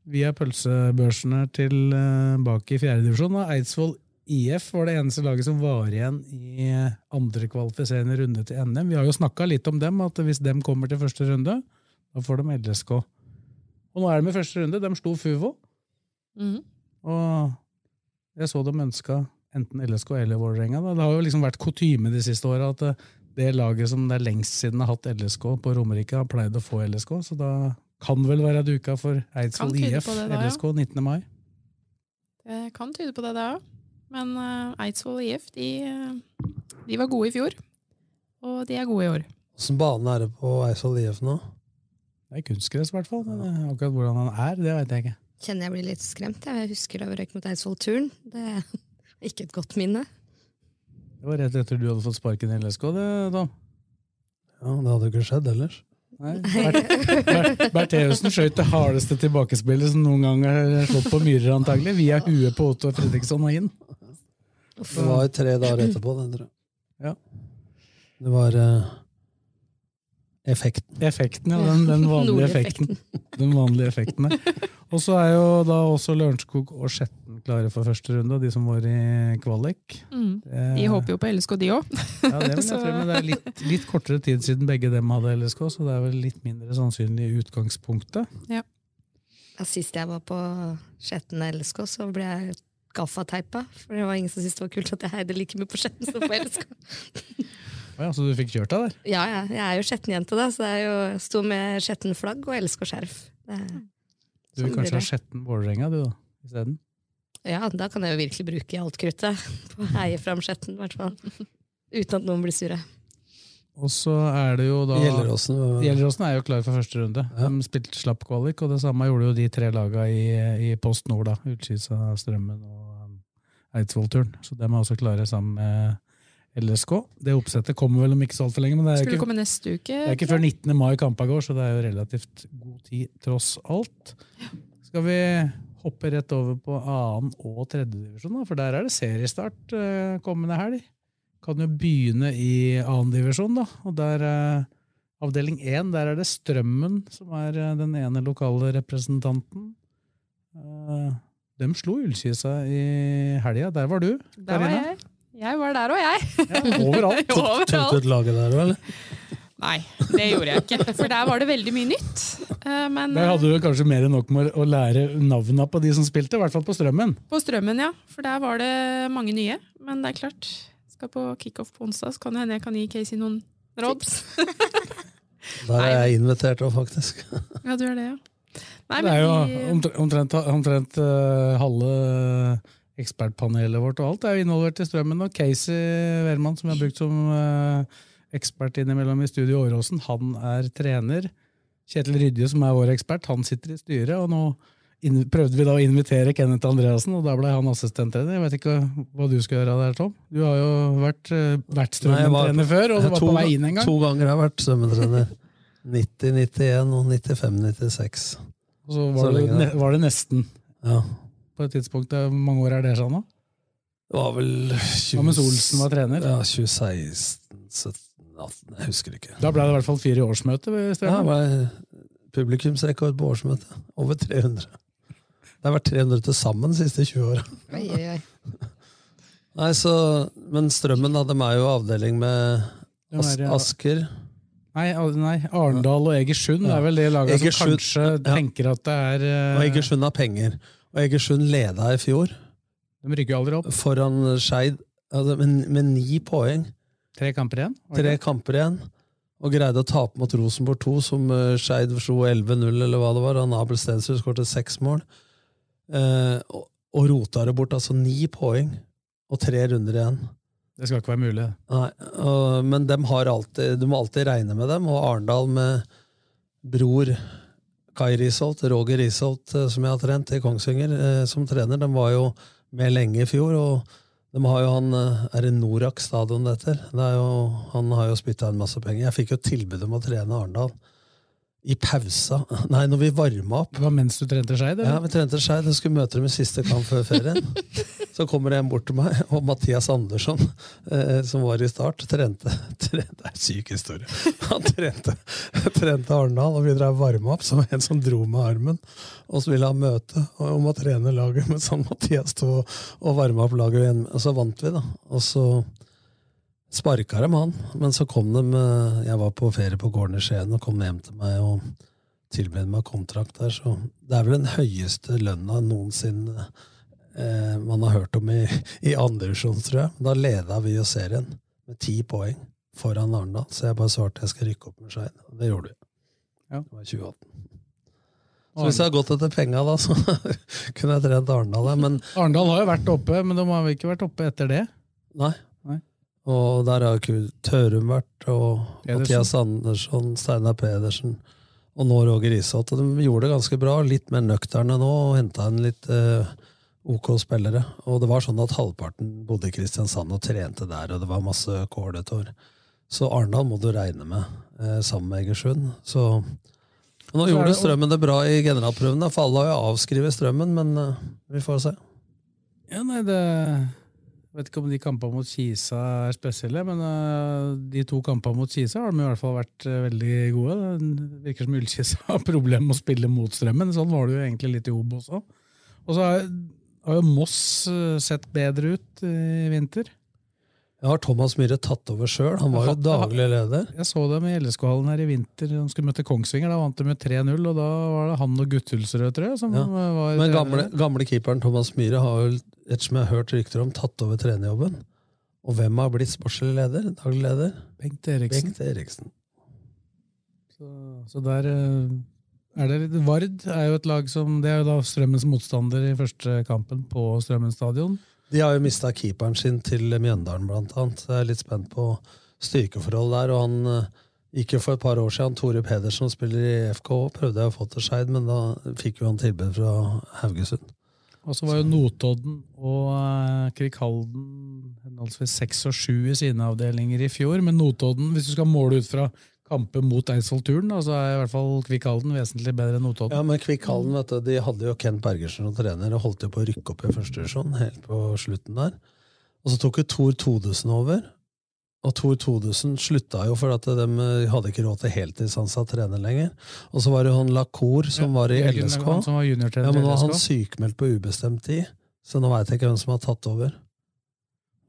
via pølsebørsene tilbake i fjerdedivisjon, Eidsvoll IF var det eneste laget som var igjen i andre kvalifiserende runde til NM. Vi har jo snakka litt om dem, at hvis dem kommer til første runde, da får de LSK. Og nå er de i første runde. De slo Fuvo. Mm. Og jeg så dem ønska enten LSK eller Vålerenga. Det har jo liksom vært kutyme de siste åra at eh, det laget som det er lengst siden har hatt LSK på Romerike, har pleid å få LSK. Så da kan vel være duka for Eidsvoll IF, da, ja. LSK 19. mai. Det kan tyde på det, det òg. Men eh, Eidsvoll IF de, eh, de var gode i fjor, og de er gode i år. Åssen bane er det på Eidsvoll IF nå? Det er kunstgress, i hvert fall. Men akkurat hvordan han er, det veit jeg ikke. Kjenner jeg blir litt skremt. Jeg husker da vi røyk mot Eidsvoll-turen. Det er <laughs> ikke et godt minne. Det var rett etter du hadde fått sparken i LSK, det, Tom. Ja, Det hadde jo ikke skjedd ellers. <laughs> Bertheussen skjøt det hardeste tilbakespillet som noen gang er slått på myrer, antagelig, via huet på Otto Fredriksson og inn. Det var tre dager etterpå, det, tror jeg. Ja. Det var eh, effekten. Effekten, ja. Den, den vanlige effekten. Den vanlige effekten. Og så er jo da også Lørenskog og Skjetten klare for første runde, de som var i kvalik. Mm. Det- De håper jo på LSK, de òg. Ja, det <laughs> men det er litt, litt kortere tid siden begge dem hadde LSK, så det er vel litt mindre sannsynlig i utgangspunktet. Ja. Ja, sist jeg var på Skjetten LSK, så ble jeg gaffateipa. For det var ingen som syntes det var kult at jeg heide like mye på Skjetten som på LSK. <laughs> Ja, så du fikk kjørt deg der? Ja, ja, jeg er jo skjettenjente, da, så jeg er jo, sto med Skjetten-flagg og elsker skjerf. Det- Du vil sånn kanskje ha. Skjetten Vålerenga, du, da? Isteden? Ja, da kan jeg jo virkelig bruke alt kruttet <laughs> på å heie fram Skjetten, i hvert fall. Uten at noen blir sure. Og så er det jo da Gjelleråsen, Gjelleråsen er jo klar for første runde. De spilte slapp kvalik, og det samme gjorde jo de tre laga i, i Post Nord. da, Ullkisa, Strømmen og Eidsvollturen. Eidsvoll-turen. Så de er også klare sammen med LSK. Det oppsettet kommer vel om ikke så altfor lenge, men det er, Skulle ikke, komme neste uke. det er ikke før 19. mai kampa går, så det er jo relativt god tid tross alt. Skal vi hoppe rett over på annen og tredjedivisjon, for der er det seriestart uh, kommende helg. Kan jo begynne i annendivisjon, da. Og der uh, avdeling én, der er det Strømmen som er uh, den ene lokale representanten. Uh, de slo Ullkisa i helga. Der var du, Karina. Der var jeg. Jeg var der òg, jeg. Ja, Overalt. Tok du et ut laget der òg, eller? Nei, det gjorde jeg ikke. For der var det veldig mye nytt. Eh, Men Der hadde du kanskje mer enn nok med å lære navnene på de som spilte, i hvert fall på Strømmen. på Strømmen, ja. For der var det mange nye. Men det er klart, skal på kickoff på onsdag, så kan det hende jeg kan gi Casey noen råd. <laughs> Der er jeg invitert òg, faktisk. Ja, du er det, ja. Nei, det er jo omtrent, omtrent, omtrent uh, halve ekspertpanelet vårt og alt er jo involvert i strømmen. Og Casey Wehrmann, som vi har brukt som eh, ekspert innimellom i Studio Åråsen, han er trener. Kjetil Rydje, som er vår ekspert, han sitter i styret. og nå prøvde vi da å invitere Kenneth Andreassen, og da ble han assistenttrener. Jeg vet ikke hva du skal gjøre der, Tom? Du har jo vært, eh, vært strømmentrener før, og du var to, på vei inn en gang. To ganger har jeg vært strømmetrener <laughs> 90-91 og 95-96. Og så var, det, var det nesten. Ja. På et tidspunkt. Hvor mange år er det sånn, da? Det var vel 20, Hva mens Olsen var trener? Ja, 2016 17, 18, Jeg husker ikke. Da ble det i hvert fall fire årsmøte? Ja, det var publikumsrekord på årsmøtet. Over 300. Det har vært 300 til sammen de siste 20 åra. Nei, så, men Strømmen da, de er jo avdeling med As er. Asker. Nei, nei, Arendal og Egersund er vel det laget som kanskje ja. tenker at det er uh... Og Egersund har penger. Og Egersund leda i fjor. De rykker jo aldri opp. Foran Skeid altså, med, med ni poeng. Tre kamper igjen? det Tre kamper igjen. Og greide å tape mot Rosenborg 2, som uh, Skeid slo 11-0, eller hva det var. Han Abel Stensrud skåret seks mål. Uh, og, og rota det bort. Altså ni poeng og tre runder igjen. Det skal ikke være mulig. Nei, og, men dem har alltid, du må alltid regne med dem, og Arendal med bror Kai Risholt, Roger Risholt, eh, som jeg har trent i Kongsvinger eh, som trener, de var jo med lenge i fjor. og de har jo han, eh, Er det Norak stadion det heter? Er han har jo spytta inn masse penger. Jeg fikk jo tilbud om å trene Arendal. I pausa. Nei, når vi varma opp. Det var mens du trente Skeid? Ja, vi trente Skeid. Jeg skulle møte dem i siste kamp før ferien. <laughs> Så kommer det en bort til meg, og Mathias Andersson, eh, som var i start, trente, trente Det er en syk historie. Han trente, trente Arendal, og vi drev varma opp, som en som dro med armen. Og så ville han møte og- om å trene laget, mens han Mathias sto og varma opp laget igjen. Og så vant vi, da. Og så sparka dem han, men så kom de eh, Jeg var på ferie på gården i Skien og kom hjem til meg og tilbød meg kontrakt der, så det er vel den høyeste lønna noensinne eh, man har hørt om i, i andredivisjon, tror jeg. Da leda vi jo serien med ti poeng foran Arendal, så jeg bare svarte jeg skal rykke opp med Skeid. Det gjorde vi. Ja. Det var 2018. Så hvis jeg hadde gått etter penga, da, så <laughs> kunne jeg trent Arendal. Men Arendal har jo vært oppe, men de har vel ikke vært oppe etter det? Nei. Og der har ikke Tørum vært, og Pedersen. Mathias Andersson, Steinar Pedersen, og nå Roger Isholt. Og de gjorde det ganske bra, litt mer nøkterne nå, og henta inn litt eh, OK spillere. Og det var sånn at halvparten bodde i Kristiansand og trente der, og det var masse kåletår. Så Arendal må du regne med, eh, sammen med Egersund. Så og nå gjorde Strømmen det bra i generalprøven, da, for alle har jo avskrevet Strømmen, men eh, vi får se. Ja, nei, det vet ikke om de kampene mot Kisa er spesielle, men øh, de to kampene mot Kisa har de i hvert fall vært øh, veldig gode. Det virker som Ullkisa har <laughs> problemer med å spille mot strømmen. Sånn var det jo egentlig litt i Obo også. Og så har, jo Moss øh, sett bedre ut i vinter. Jeg har Thomas Myhre tatt over sjøl. Han var jo daglig leder. Jeg så dem i LSK-hallen her i vinter. De skulle møte Kongsvinger. Da vant de med 3-0, og da var det han og Guttulsrød, tror jeg. Som Ja. var Men gamle, gamle keeperen Thomas Myhre har jo, ettersom jeg har hørt rykter om, tatt over trenerjobben. Og hvem har blitt sportslig leder? Daglig leder? Bengt Eriksen. Bengt Eriksen. Så, så der øh, er det Vard er jo et lag som Det er jo da Strømmens motstander i første kampen på Strømmen stadion. De har jo mista keeperen sin til Mjøndalen, blant annet. Jeg er litt spent på styrkeforhold der. Og han eh, gikk jo for et par år siden, Tore Pedersen, som spiller i FK, prøvde jeg å få til Skeid, men da fikk jo han tilbud fra Haugesund. Og så var jo Notodden og Krikhalden Krikkhalden henholdsvis seks og sju i sine avdelinger i fjor. Men Notodden, hvis du skal måle ut fra kamper mot Eidsvoll-turen, så er i hvert fall Kvikk Halden vesentlig bedre enn Notodden. Ja, men Kvikkhallen, vet du, de hadde jo Kent Bergersen som trener og holdt jo på å rykke opp i første divisjon helt på slutten der. Og så tok jo Tor Todesen over. Og Tor Todesen slutta jo for at de hadde ikke råd til heltidsansatt trener lenger. Og så var det jo han Lacour som var i LSK. Han som var ja, men nå var han sykemeldt på ubestemt tid, så nå veit jeg ikke hvem som har tatt over.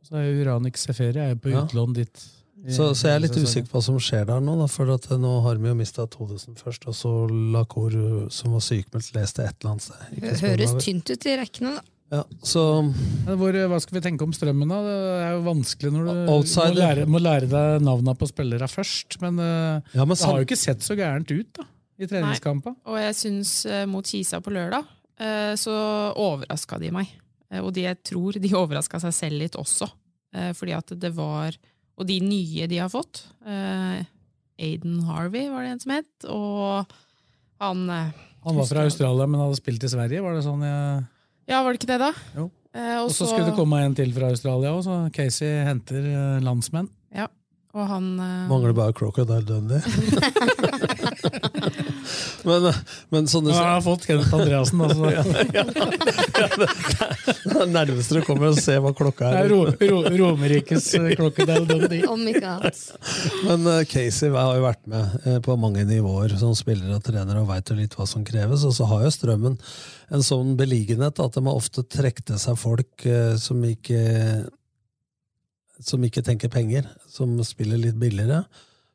Så er jo Uranik Seferi er jo på Ja. utlån dit. Så, så jeg er litt usikker på hva som skjer der nå, da, for at eh, nå har vi jo mista Todesen først, og så Lacour, som var sykemeldt, leste et eller annet sted. Ikke Høres tynt ut i rekkene, da. Ja, så Hvor, hva skal vi tenke om strømmen, da? Det er jo vanskelig når du må lære, må lære deg navnene på spillere først. Men, eh, Ja, men det har jo ikke sett så gærent ut da, i treningskampa. Og jeg syns eh, mot Kisa på lørdag, eh, så overraska de meg. Eh, og de, jeg tror de overraska seg selv litt også. Eh, fordi at det var Og de nye de har fått. Eh, Aiden Harvey var det en som het. Og han eh, Han var fra Australia, men hadde spilt i Sverige. Var det sånn jeg... Ja, var det ikke det, da? Jo. Eh, Og så skulle det komme en til fra Australia òg, så Casey henter eh, landsmenn. Ja, og han eh, Mangler bare Crocodile Dundee. <laughs> Men, men sånne Nå har fått Kenneth Andreassen, altså. <laughs> ja, ja, <laughs> Det er nærmeste du kommer å se hva klokka Det er. er ro, ro, Romerikes klokkedel, den de. <laughs> Om ikke annet. Men uh, Casey har jo vært med uh, på mange nivåer som spiller og trener og veit jo litt hva som kreves. Og så har jo Strømmen en sånn beligenhet at de har ofte trukket seg folk uh, som ikke som ikke tenker penger, som spiller litt billigere.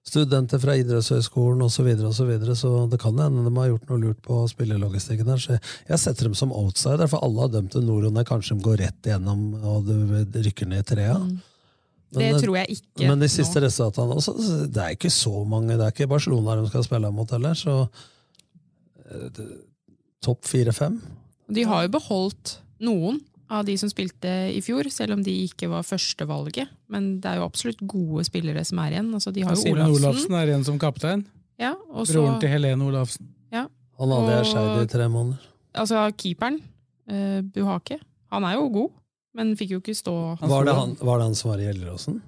Studenter fra idrettshøyskolen osv. Så, videre, og så, videre, så det kan hende de har gjort noe lurt på spillelogistikken her. Så jeg setter dem som outsider, for alle har dømt til Noroen der kanskje de går rett igjennom og du rykker ned i trea. Det Men, tror jeg ikke Men de siste resultatene også, det er ikke så mange. Det er ikke Barcelona de skal spille mot heller, så eh, det- topp fire-fem. De har jo beholdt noen av de som spilte i fjor, selv om de ikke var førstevalget. Men det er jo absolutt gode spillere som er igjen. Altså, de har jo Simen Olafsen. Olafsen er igjen som kaptein. Ja, og så- Broren til Helene Olafsen. Ja. Han hadde jeg Skeid i tre måneder. Altså keeperen, eh, Buhake, han er jo god, men fikk jo ikke stå Var det, han, var det han som var i Gjelleråsen?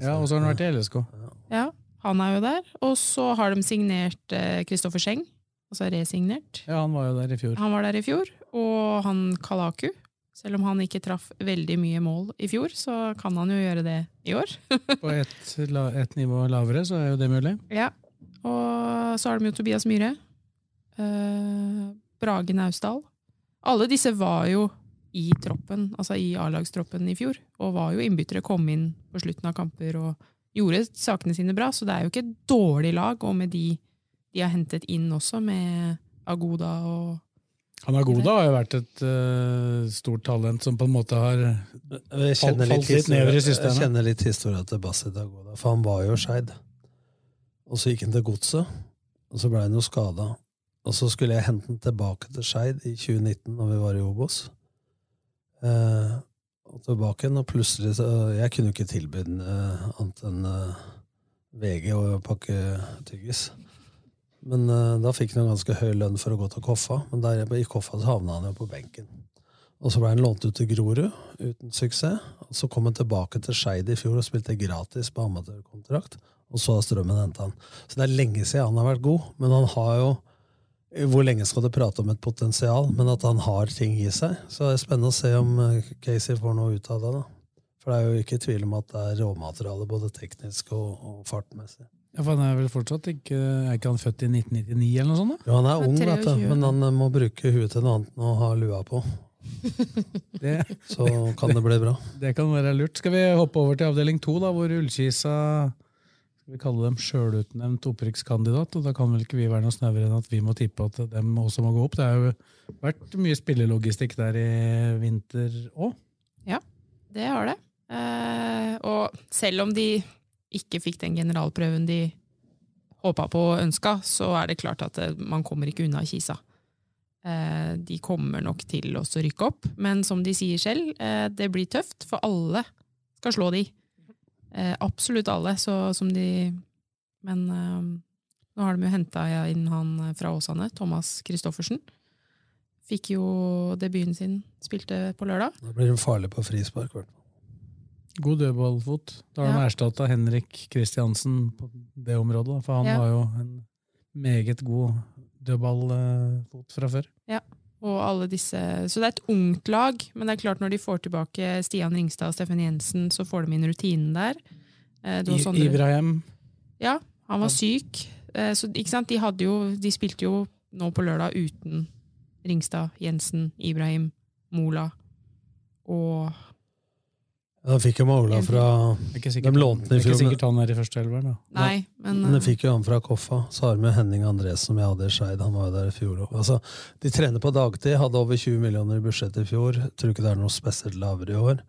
Ja, og så har han vært i LSK. Ja, han er jo der. Og så har de signert Kristoffer Scheng, altså resignert. Ja, han var jo der i fjor. Han var der i fjor. Og han Kalaku. Selv om han ikke traff veldig mye mål i fjor, så kan han jo gjøre det i år. <laughs> På ett et nivå lavere, så er jo det mulig. Ja. Og så har de jo Tobias Myhre. eh, Brage Naustdal. Alle disse var jo i troppen, altså i A-lagstroppen i fjor, og var jo innbyttere, kom inn på slutten av kamper og gjorde sakene sine bra, så det er jo ikke et dårlig lag, og med de de har hentet inn også, med Agoda og Han Agoda har jo vært et uh, stort talent som på en måte har falt, litt, litt nedover i systemet. jeg kjenner litt historia til Basit Agoda, for han var jo Skeid. Og så gikk han til Godset, og så ble han jo skada. Og så skulle jeg hente han tilbake til Skeid i 2019, når vi var i Obos. Eh, og tilbake igjen, og plutselig så Jeg kunne jo ikke tilby den eh, annet enn eh, VG og pakke tyggis. Men uh, da fikk han en ganske høy lønn for å gå til Koffa, men der i Koffa så havna han jo på benken. Og så ble han lånt ut til Grorud, uten suksess. Og så kom han tilbake til Skeid i fjor og spilte gratis på amatørkontrakt. Og så har Strømmen henta han. Så det er lenge siden han har vært god, men han har jo Hvor lenge skal du prate om et potensial, men at han har ting i seg? Så det er spennende å se om eh, Casey får noe ut av det. da. For det er jo ikke tvil om at det er råmateriale, både teknisk og, og fartmessig. Ja, for han er vel fortsatt ikke Er ikke han født i 1999 eller noe sånt? da? Ja, han er ung, vet du, men han eh, må bruke huet til noe annet enn å ha lua på. <laughs> Det, Så kan det bli bra. <laughs> Det kan være lurt. Skal vi hoppe over til avdeling to, da, hvor Ullkisa skal vi kalle dem sjølutnevnt opprykkskandidat? og Da kan vel ikke vi være noe snauere enn at vi må tippe at dem også må gå opp. Det har jo vært mye spillelogistikk der i vinter òg. Ja, det har det. Eh, og selv om de ikke fikk den generalprøven de håpa på og ønska, så er det klart at eh, man kommer ikke unna Kisa. Eh, de kommer nok til å rykke opp, men som de sier selv, eh, det blir tøft, for alle skal slå de. Absolutt alle, så som de Men nå har de jo henta inn han fra Åsane, Thomas Christoffersen. Fikk jo debuten sin, spilte på lørdag. Da blir de farlige på frispark. vet du. God dødballfot. Da har de Ja. erstatta Henrik Kristiansen på det området, for han Ja. var jo en meget god dødballfot fra før. Ja, og alle disse Så det er et ungt lag, men det er klart når de får tilbake Stian Ringstad og Steffen Jensen, så får de inn rutinen der. Eh, Sondre- Ibrahim. Ja, han var syk. Eh, Så, ikke sant? De, hadde jo, de spilte jo nå på lørdag uten Ringstad, Jensen, Ibrahim, Mola og Da fikk jo Ola fra De lånte den i fjor. ikke sikkert han er i førsteelveren, da. Nei, men Men de fikk jo han fra Koffa. Så har vi Henning Andresen, som jeg hadde i Skeid. Han var jo der i fjor òg. Altså, de trener på dagtid, hadde over 20 millioner i budsjettet i fjor. Tror ikke det er noe spesielt lavere i år.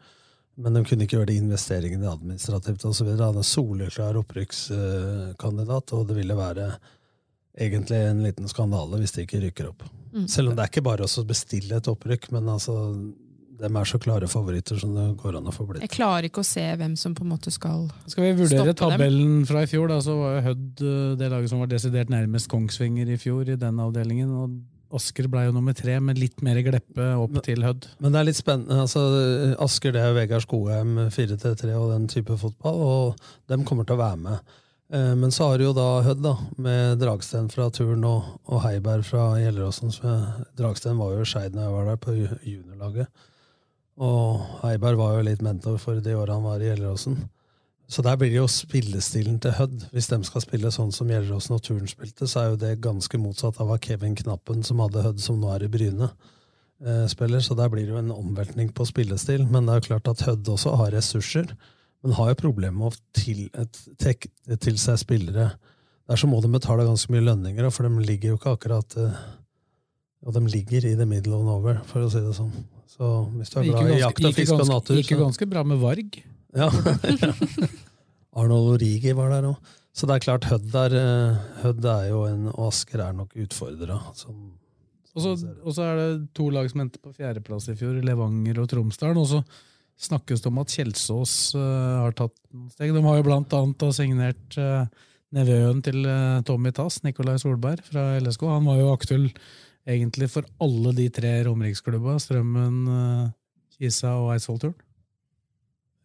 Men de kunne ikke gjøre de investeringene administrativt osv. Han er soleklar opprykkskandidat, og det ville være egentlig en liten skandale hvis de ikke rykker opp. Mm. Selv om det er ikke bare å bestille et opprykk, men altså, de er så klare favoritter som det går an å få blitt. jeg klarer ikke å se hvem som på en måte skal stoppe dem. Skal vi vurdere tabellen dem. fra i fjor, da, så var jo Hødd eh, det laget som var desidert nærmest Kongsvinger i fjor i den avdelingen. og Asker ble jo nummer tre, med litt mer gleppe opp til Hødd. Men det er litt spennende. altså Asker det er Vegard Skogheim 4-3 og den type fotball, og dem kommer til å være med. Eh, Men så har du jo da Hødd, da, med Dragsten fra Turn og, og Heiberg fra Gjelleråsen. Dragsten var jo Skeid når jeg var der, på ju- juniorlaget. Og Eiberg var jo litt mentor for de åra han var i Gjelleråsen. Så der blir det jo spillestilen til Hødd. Hvis de skal spille sånn som Gjelleråsen og Turn spilte, så er jo det ganske motsatt av hva Kevin Knappen, som hadde Hødd, som nå er i Bryne, eh, spiller. Så der blir det jo en omveltning på spillestil. Men det er jo klart at Hødd også har ressurser, men har jo problemer med å til, tek, til seg spillere. Der så må de betale ganske mye lønninger, for de ligger jo ikke akkurat eh, Og de ligger i the middle of nowhere, for å si det sånn. Så hvis du er glad i jakt og gikk fisk og natur Gikk jo ganske bra med Varg. ja. <laughs> Arnold Origi var der òg. Så det er klart, Hødd er, eh, Hødd er jo en Og Asker er nok utfordra. Og så, er det to lag som endte på fjerdeplass i fjor, Levanger og Tromsdalen. Og så snakkes det om at Kjelsås uh, har tatt noen steg. De har jo blant annet signert uh, nevøen til uh, Tommy Tass, Nikolai Solberg fra LSK. Han var jo aktuell egentlig for alle de tre Romeriksklubba, Strømmen, uh, Kisa og Eidsvollturen.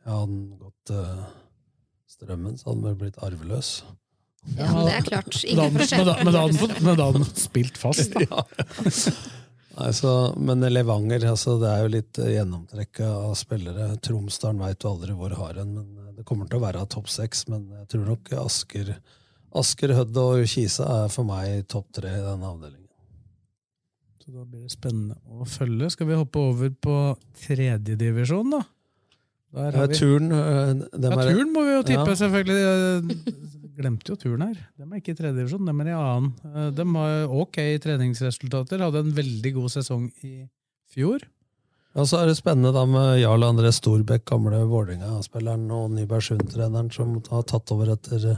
Ja, hadde han gått eh, strømmen, så hadde han vel blitt arveløs. Ja, men det er klart. Ingen forskjell. Men da men da hadde han men da hadde han spilt fast, da. <laughs> Ja. Nei, så, men Levanger, altså, det er jo litt eh, gjennomtrekk av spillere. Tromsdalen veit du aldri hvor har en, men eh, det kommer til å være topp seks. Men jeg tror nok Asker, Asker Hødd og Kisa er for meg topp tre i denne avdelingen. Så da blir det spennende å følge. Skal vi hoppe over på tredjedivisjon, da? Der Ja, turen. øh, ja, turen må vi jo tippe, Ja. selvfølgelig. Glemte jo turen her. De er ikke i tredjedivisjon, de er i annen. Eh, De har ok treningsresultater. Hadde en veldig god sesong i fjor. Ja, så er det spennende da med Jarl André Storbekk, gamle Vålerenga-spilleren, og Nybergsund-treneren som har tatt over etter eh,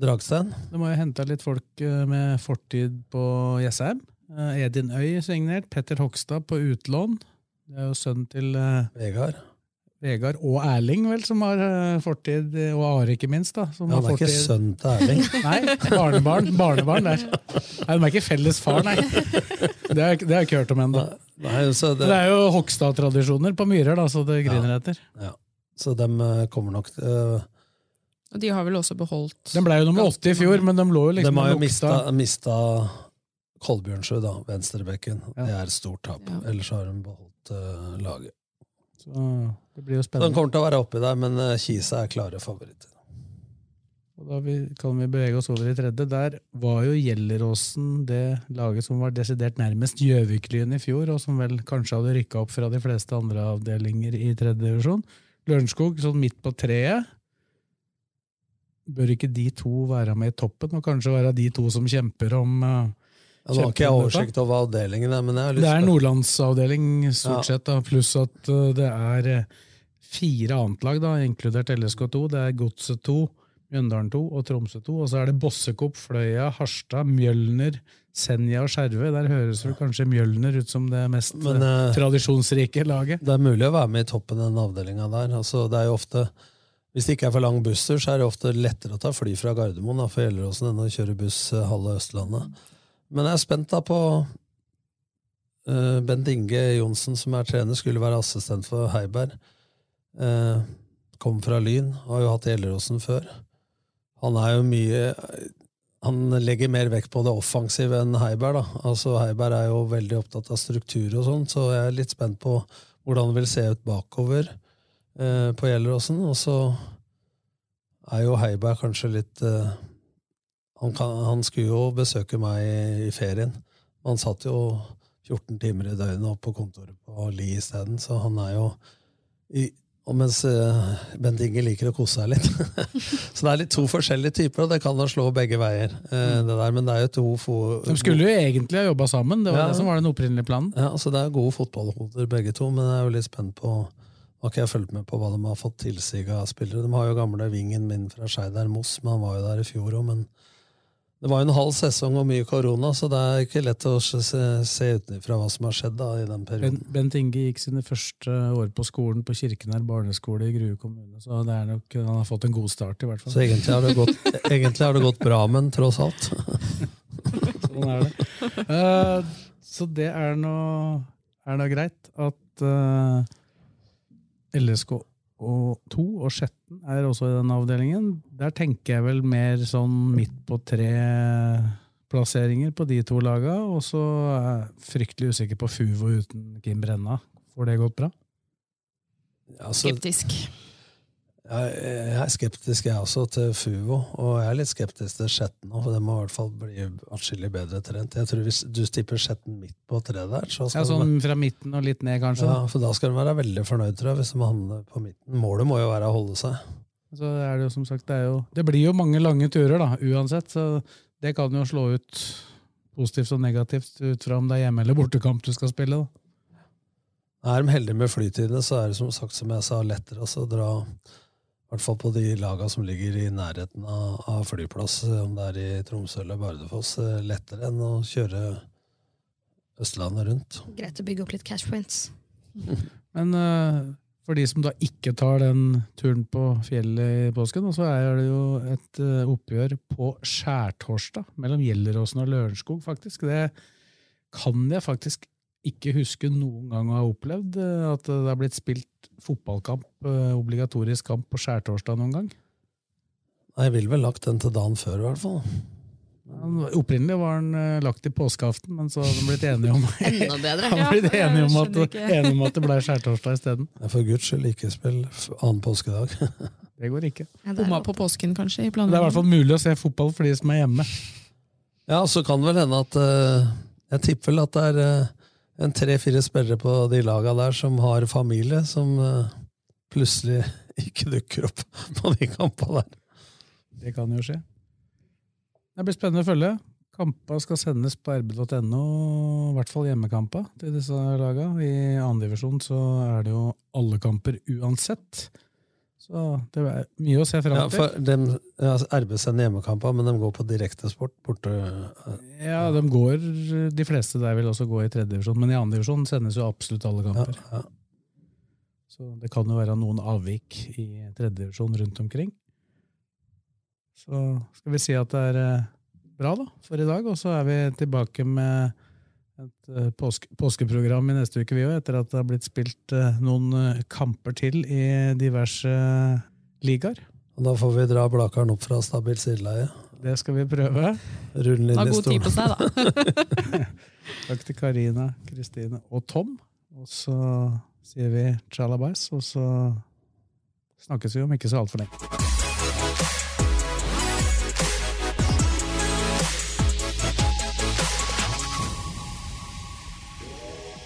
Dragstein. De har jo henta litt folk eh, med fortid på Jessheim. Eh, Edin Øy signert. Petter Hogstad på utlån. Det er jo sønnen til eh, Vegard. Vegard og Erling, vel, som har eh, fortid, og Are, ikke minst. da. Som Ja, han er ikke fortid- sønn til Erling. <laughs> Nei, barnebarn. Barnebarn der. Nei, De er ikke felles far, nei. Det har det har jeg ikke hørt om ennå. Det... det, er jo Hogstad-tradisjoner på Myrer, da, så det griner etter. ja. så de kommer nok til øh, Og de har vel også beholdt Den ble jo nummer åtte i fjor, men de lå jo liksom De har jo mista, mista Kolbjørnsrud, da, venstrebekken. Ja. Det er et stort tap. Ellers har hun beholdt uh, laget. Så det blir jo spennende. Den kommer til å være oppi der, men uh, Kisa er klare favoritter. Og da vi, kan vi bevege oss over i tredje. Der var jo Gjelleråsen det laget som var desidert nærmest Gjøvik-Lyn i fjor, og som vel kanskje hadde rykka opp fra de fleste andre avdelinger i tredje divisjon. Lørenskog sånn midt på treet. Bør ikke de to være med i toppen, og kanskje være de to som kjemper om uh, Ja, nå har ikke jeg oversikt over avdelingen, men jeg har lyst til Det er nordlandsavdeling stort sett, da, pluss at uh, det er uh, fire annetlag, da, inkludert LSK2. Det er Godset 2, Mjøndalen 2 og Tromsø 2. Og så er det Bossekopp, Fløya, Harstad, Mjølner, Senja og Skjervøy. Der høres vel kanskje Mjølner ut som det mest Men, uh, eh, tradisjonsrike laget. Det er mulig å være med i toppen i den avdelinga der. Altså, det er jo ofte, hvis det ikke er for lang busstur, så er det ofte lettere å ta fly fra Gardermoen da, for Gjelleråsen enn å kjøre buss eh, halve Østlandet. Men jeg er spent da på uh, Bent Inge Johnsen, som er trener, skulle være assistent for Heiberg. Uh, kom fra Lyn, har jo hatt Gjelleråsen før. Han er jo mye han legger mer vekt på det offensive enn Heiberg. da. Altså Heiberg er jo veldig opptatt av struktur, og sånn, så jeg er litt spent på hvordan det vil se ut bakover uh, på Gjelleråsen. Og så er jo Heiberg kanskje litt eh, han, kan, han skulle jo besøke meg i, ferien. Han satt jo 14 timer i døgnet oppe på kontoret på Li isteden, så han er jo i, og mens eh, Bent Inge liker å kose seg litt. <laughs> så det er litt to forskjellige typer, og det kan da slå begge veier. Mm. det der, men det er jo to fo De skulle jo egentlig ha jobba sammen, det var Ja. det som var den opprinnelige planen. Ja, altså Det er gode fotballhoder begge to, men jeg er jo litt spent på har ikke jeg fulgt med på hva de har fått tilsig av spillere. De har jo gamle vingen min fra Skeidar Moss, men han var jo der i fjor òg. Men det var jo en halv sesong og mye korona, så det er ikke lett å se, se utenfra hva som har skjedd da i den perioden. Bent, Bent Inge gikk sine første år på skolen på Kirkenær barneskole i Grue kommune, så det er nok, han har fått en god start, i hvert fall. Så egentlig har det gått, har det gått bra, men tross alt. <laughs> Sånn er det. Uh, så det er nå greit at uh, LSK og to, og sjetten er også i den avdelingen. Der tenker jeg vel mer sånn midt på tre-plasseringer på de to laga, og så er jeg fryktelig usikker på Fuvo uten Kim Brenna. Får det gått bra? Altså, Skeptisk. Jeg, er skeptisk jeg også til Fuvo, og jeg er litt skeptisk til Skjetten òg, for det må i hvert fall bli atskillig bedre trent. Jeg tror Hvis du stipper Skjetten midt på treet der, så skal Ja, sånn de- fra midten og litt ned, kanskje? ja, for da skal du være veldig fornøyd, tror jeg, hvis de havner på midten. Målet må jo være å holde seg. Så er det jo som sagt, det, er jo, det blir jo mange lange turer, da, uansett. Så det kan jo slå ut positivt og negativt ut fra om det er hjemme- eller bortekamp du skal spille. da. Er de heldige med flytidene, så er det som sagt som jeg sa, lettere å dra i hvert fall på de laga som ligger i nærheten av, av flyplass, om det er i Tromsø eller Bardufoss, eh, lettere enn å kjøre Østlandet rundt. Greit å bygge opp litt cash points. <laughs> Men uh, for de som da ikke tar den turen på fjellet i påsken, så er det jo et uh, oppgjør på skjærtorsdag mellom Gjelleråsen og Lørenskog, faktisk. Det kan jeg faktisk ikke huske noen gang å ha opplevd, eh, at det har blitt spilt fotballkamp, eh, obligatorisk kamp på skjærtorsdag noen gang. Jeg ville vel lagt den til dagen før, i hvert fall. Ja, Opprinnelig var den eh, lagt til påskeaften, men så hadde de blitt enige om <laughs> Enda bedre. <laughs> Ja, enige om at, enige om at det ble skjærtorsdag isteden. For guds skyld, ikke spill annen påskedag. <laughs> Det går ikke. Bomma på påsken, kanskje? i Det er i hvert fall mulig å se fotball for de som er hjemme. Ja, så kan det vel hende at uh, Jeg tipper vel at det er eh, en tre-fire spillere på de laga der som har familie, som eh, plutselig <laughs> ikke dukker opp <laughs> på de kampene der. Det kan jo skje. Det blir spennende å følge. Kampa skal sendes på rb.no, i hvert fall hjemmekampa til disse laga. I andredivisjon så er det jo alle kamper uansett. Så det er mye å se fram Ja, til. for de, altså, RB sender hjemmekamper, men de går på direktesport borte. Ja, de går, de fleste der vil også gå i tredje divisjon, men i andre divisjon sendes jo absolutt alle kamper. Ja, Så det kan jo være noen avvik i tredje divisjon rundt omkring. Så skal vi si at det er eh, bra da, for i dag, og så er vi tilbake med et eh, påske, påskeprogram i neste uke, vi òg, etter at det har blitt spilt eh, noen eh, kamper til i diverse ligaer. Og da får vi dra Blakaren opp fra stabilt sideleie. Det skal vi prøve. Rulle inn Ha god tid på seg, da. <laughs> Takk til Karina, Kristine og Tom. Og så sier vi tjalabais, og så snakkes vi om ikke så altfor lenge.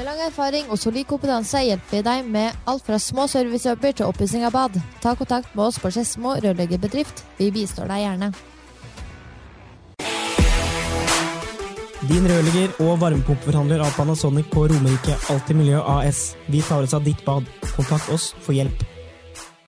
Med lang erfaring og solid kompetanse hjelper vi deg med alt fra små servicejobber til oppussing av bad. Ta kontakt med oss på Skedsmo rørleggerbedrift. Vi bistår deg gjerne. Din rørlegger og varmepumpeforhandler av Panasonic på Romerike Alltid Miljø AS. Vi tar oss av ditt bad. Kontakt oss for hjelp.